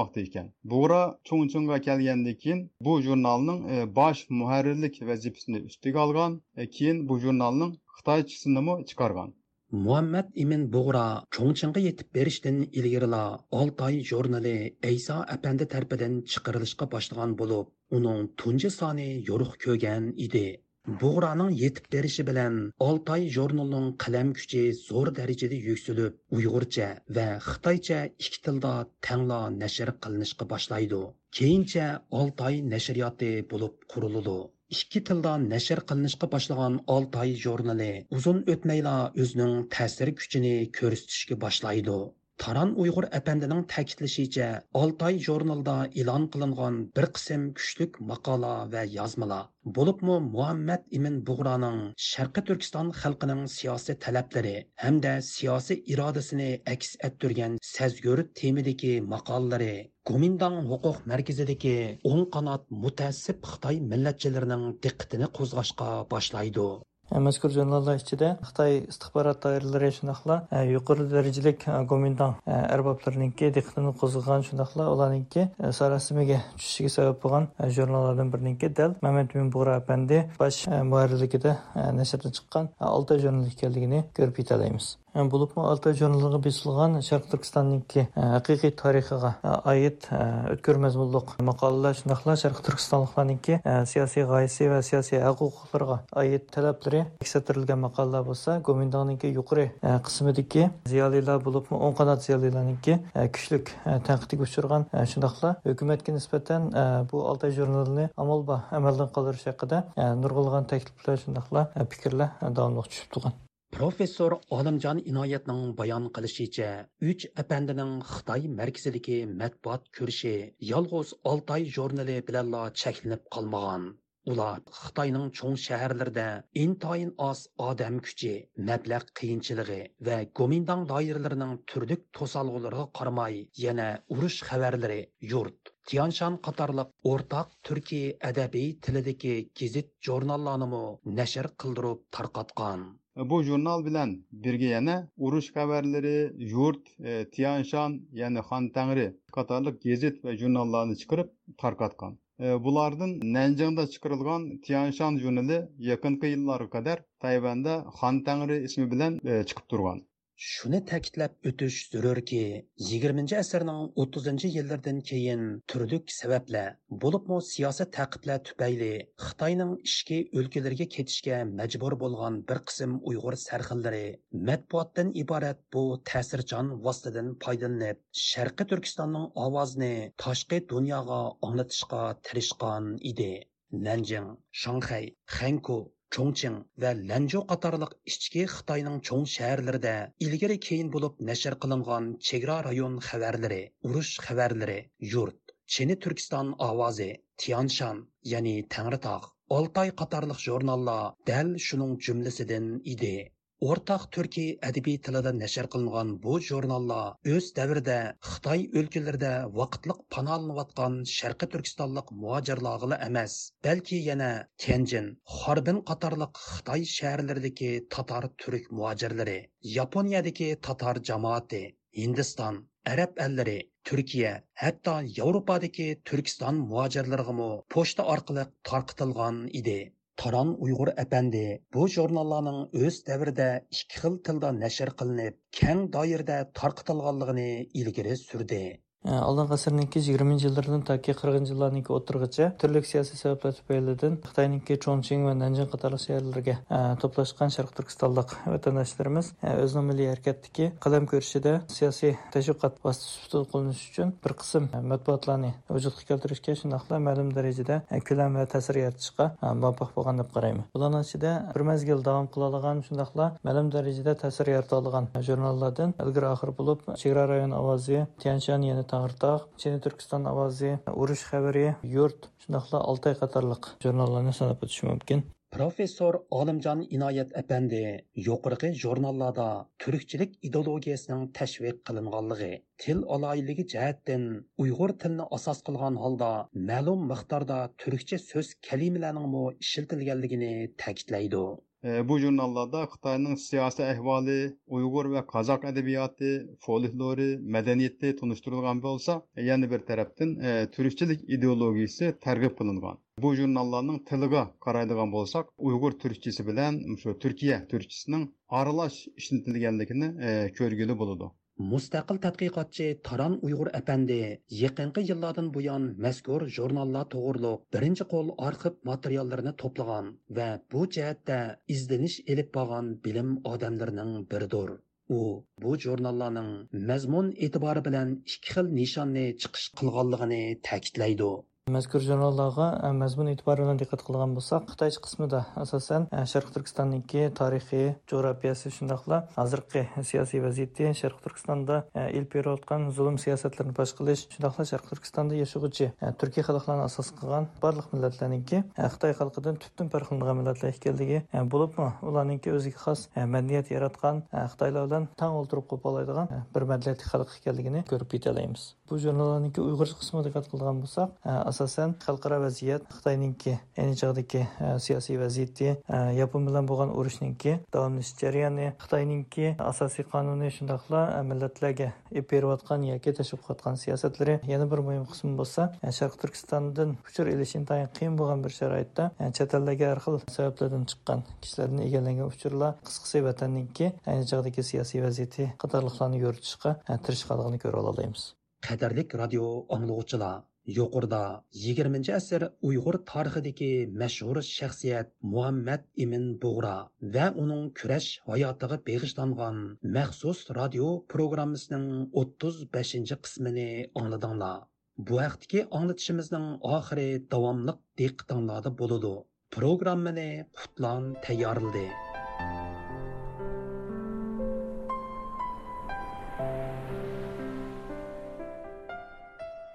икән. ekan. Buğra келгәндән kelgandan keyin bu jurnalning bosh muharrirlik vazifasini ustiga olgan, keyin bu jurnalning xitoychisini chiqargan. muhammad imin bug'ra cho'ngchinga yetib berishdan ilgarila oltoy jurnali ayso apandi tarafidan chiqarilishga boshlagan bo'lib uning tunji soni yo'rug' ko'rgan edi Buğra'nın yetib berishi bilan Altay jurnalining qalam kuchi zo'r darajada yuksalib, Uyg'urcha va Xitoycha ikki tilda tangla nashr qilinishga boshlaydi. Keyincha Altay nashriyoti bo'lib quriladi. ikki tilda nashr qilinishga boshlagan Altay jurnali uzun o'tmayla o'zining ta'sir kuchini ko'rsatishga boshlaydi. Taran Uyg'ur әпәндінің ta'kidlashicha Oltoy jurnalida e'lon qilingan bir qism kuchlik maqola va yozmalar bo'libmi Muhammad Imin Bug'roning Sharqi Turkiston xalqining siyosiy talablari hamda siyosiy irodasini aks ettirgan sazgur temidagi maqolalari Гоминдан huquq markazidagi o'ng qanot mutassib Xitoy millatchilarining diqqatini qo'zg'ashga boshlaydi. Mazkur jurnallar ichida xitoy istixborot doiralari shundoqla yuqori darajalik gomindan arboblarniki diqqatini qo'zg'agan shundoqla ularniki sarosimiga tushishiga sabab bo'lgan jurnallardan biriniki dal mamad bug'ra apandi bosh muharrirligida nashrdan chiqqan olti jurnal ekanligini ko'rib yetalaymiz Булыпмы алты журналыгы бесылган Шәрк Түркстанныңки хакыйкый тарихыга аит өткөр мәзмунлык макалалар шундыйлар Шәрк Түркстанлыкларныңки саясий гаясе ва саясий хукукларга аит таләпләре тикшертерелгән макалалар булса, Гоминданыңки юқры кысмыдагы зиялилар булыпмы оң канат зиялиларныңки күчлек тәнкыйтьгә учырган шундыйлар хөкүмәткә нисбәтән бу Алтай журналны амалба әмәлдән калдырыш хакында нургылган тәклифләр шундыйлар фикерләр дәвамлы төшеп туган. Professor Olimjon Inoyatning bayon qilishicha, uch apandining Xitoy markazidagi matbuot ko'rishi yolg'iz oltoy jurnali bilanla cheklanib qolmagan. Ular Xitoyning cho'ng shaharlarida intoyin oz odam kuchi, mablag' qiyinchiligi va gomindong doiralarining turlik to'salg'ulariga qaramay, yana urush xabarlari yurt Tianshan qatorliq o'rtaq turkiy adabiy tilidagi gazet jurnallarni nashr qildirib tarqatgan. E, bu jurnal bilen birge yana uruş haberleri, yurt, e, Tiyanshan yani Han Tangri katarlık gezit ve jurnallarını çıkarıp tarkatkan. E, bulardan Nanjing'da çıkarılgan Tiyanshan jurnali yakın yıllara kadar Tayvan'da Han Tangri ismi bilen e, çıkıp durgan. Shuni ta'kidlab o'tish zarurki yigirmanchi asrning o'ttizinchi yillardan keyin turdik sabablar bo'libmi siyosiy taqiblar tufayli xitoyning ichki o'lkalarga ketishga majbur bo'lgan bir qism uyg'ur sarxillari matbuotdan iborat bu ta'sirchan vositadan foydalanib sharqiy turkistonning ovozini toshqi dunyoga anglatishga tirishgan edi. Nanjing shanxay xanku Чоңчиң ва Ланжо қатарлық ішчі Қытайның чоң шәһәрләрендә ilgari keyin bo'lib nashr qilingan chegara rayon xabarlari, urush xabarlari, yurt, Chini Turkiston ovozi, Tianshan, ya'ni Tangritog, Oltay qatorliq jurnallar dal shuning jumlasidan edi. O'rtaq turkiy adabiy tilida nashr qilingan bu jurnallar o'z davrida xitoy o'lkalarida vaqtliq panolanayotgan sharqiy turkistonlik muhojirlarg'ila emas balki yana tenjin xorbin qatorliq xitoy shaharlaridagi tatar turk muhojirlari yaponiyadagi tatar jamoati hindiston arab allari turkiya hatto yevropadagi turkiston muhojirlarigami pochta orqali tarqitilgan edi Taran Уйғур әпәнди bu jurnallarning o'z davrida ikki xil tilda nashr qilinib, keng doirada tarqatilganligini ilgari surdi. Э, алдыңғы ғасырныңки 20 жылдардан таки 40 жылларныңки отырғыча түрлік саяси себептер түпәйліден Қытайныңки Чончиң ва Нанжин қатарлық шәһәрләргә э, топлашқан шарқ Түркістандық ватандашларыбыз э, өзінің милли хәрәкәттәге қалам көрішіде саяси тәшвиқат васитасы қолданыш үшін бір қысым матбуатларны вujudga keltirishga shundoqla ma'lum darajada ko'lam va ta'sir yaratishga muvaffaq bo'lgan deb qarayman bularning ichida bir mazgil davom qila olgan shundoqla ma'lum darajada ta'sir yarata olgan jurnallardan ilgari oxir bo'lib chegara rayon ovozi tianshan yana Tağırtaq, Çin Türkistan ovozi, urush xabari, yurt, shundoqla Oltay qatorliq jurnallarni sanab o'tish mumkin. Professor Olimjon Inoyat apandi yuqorqi jurnallarda turkchilik ideologiyasining tashviq qilinganligi, til aloyligi jihatdan Uyg'ur tilini asos qilgan holda ma'lum miqdorda turkcha so'z kalimalarining ishlatilganligini ta'kidlaydi. E, bu jurnallarda Xitoyning siyosiy ahvoli, Uyg'ur va qozoq adabiyoti, folklori, madaniyati tunishtirilgan bo'lsa, yana bir tarafdan e, turkchilik ideologiyasi targ'ib qilingan. Bu jurnallarning tiliga qaraydigan bo'lsak, Uyg'ur turkchasi bilan shu Turkiya turkchasining aralash ishlatilganligini e, ko'rgili bo'ladi. Mustaqil tadqiqotchi Taran Uyg'ur apandi yaqinqi yillardan buyon mazkur jurnallar to'g'riliq birinchi qo'l arxiv materiallarini to'plagan va bu jihatda izlanish elib borgan bilim odamlarining biridir. u bu jurnallarning mazmun e'tibori bilan ikki xil nishonni chiqish qilganligini ta'kidlaydi mazkur jurnallarga e, mazmun e'tibori bilan diqqat qilgan bo'lsak xitoycha qismida asosan e, sharq turkistonniki tarixiy jo'rafiyasi shundoqla hozirgi siyosiy vaziyati sharq turkistonda e, ilib berayotgan zulm siyosatlarini fosh qilish shundoqla sharq turkistonda yashaguvchi turkiy xalqlarni asos qilgan barliq millatlarniki xitoy xalqidan tubdan farqlanadigan millatlar ekanligi bo'libmi? Ularninki o'ziga xos madaniyat yaratgan xitoylar bilan tang o'ltirib qo'yib bir madaniyatli xalq ekanligini ko'rib yetalaymiz bu jurnallarniki Uyg'ur qismiga diqqat qilgan bo'lsak asosan xalqaro vaziyat xitoyninki ayni chog'dagi e, siyosiy vaziyati e, yapon bilan bo'lgan urushninki davomlashish jarayoni xitoyninki asosiy qonuni shundoqla e, millatlarga berayotgan yoki tashib qo'yotgan siyosatlari yana bir muhim qismi bo'lsa sharq turkistondan uchur ilish intayin qiyin bo'lgan bir sharoitda chet ellarga har xil sabablardan chiqqan kishilarni egallangan uchurlar qisqasi vatanninki ayni chog'dagi siyosiy vaziyati qatorliqlarni yoritishga tirishqanligini ko'ra olamiz qadarlik radio anglovchilar yuqorida 20 asr uyg'ur tarixidagi mashhur shaxsiyat muhammad imin bug'ra va uning kurash hayotiga beg'ishlangan maxsus radio programmasining 35 qismini angladinglar. Bu vaqtdagi anglatishimizning oxiri davomliq diqqatinglarda bo'ladi. Programmani qutlan tayyorladi.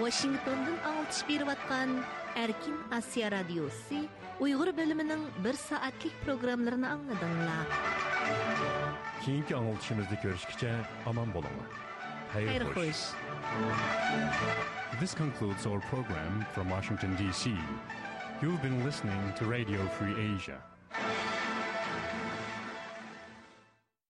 Washingtondan аңлатыш беріп атқан Erkin Asiya Radyosu Uyghur bölümünün bir saatlik programlarını anladыңlar. Keyinki anlatışımızda görüşkice aman bolunlar. Hayır, Hayır hoş. hoş. This concludes our program from Washington, D.C. You've been listening to Radio Free Asia.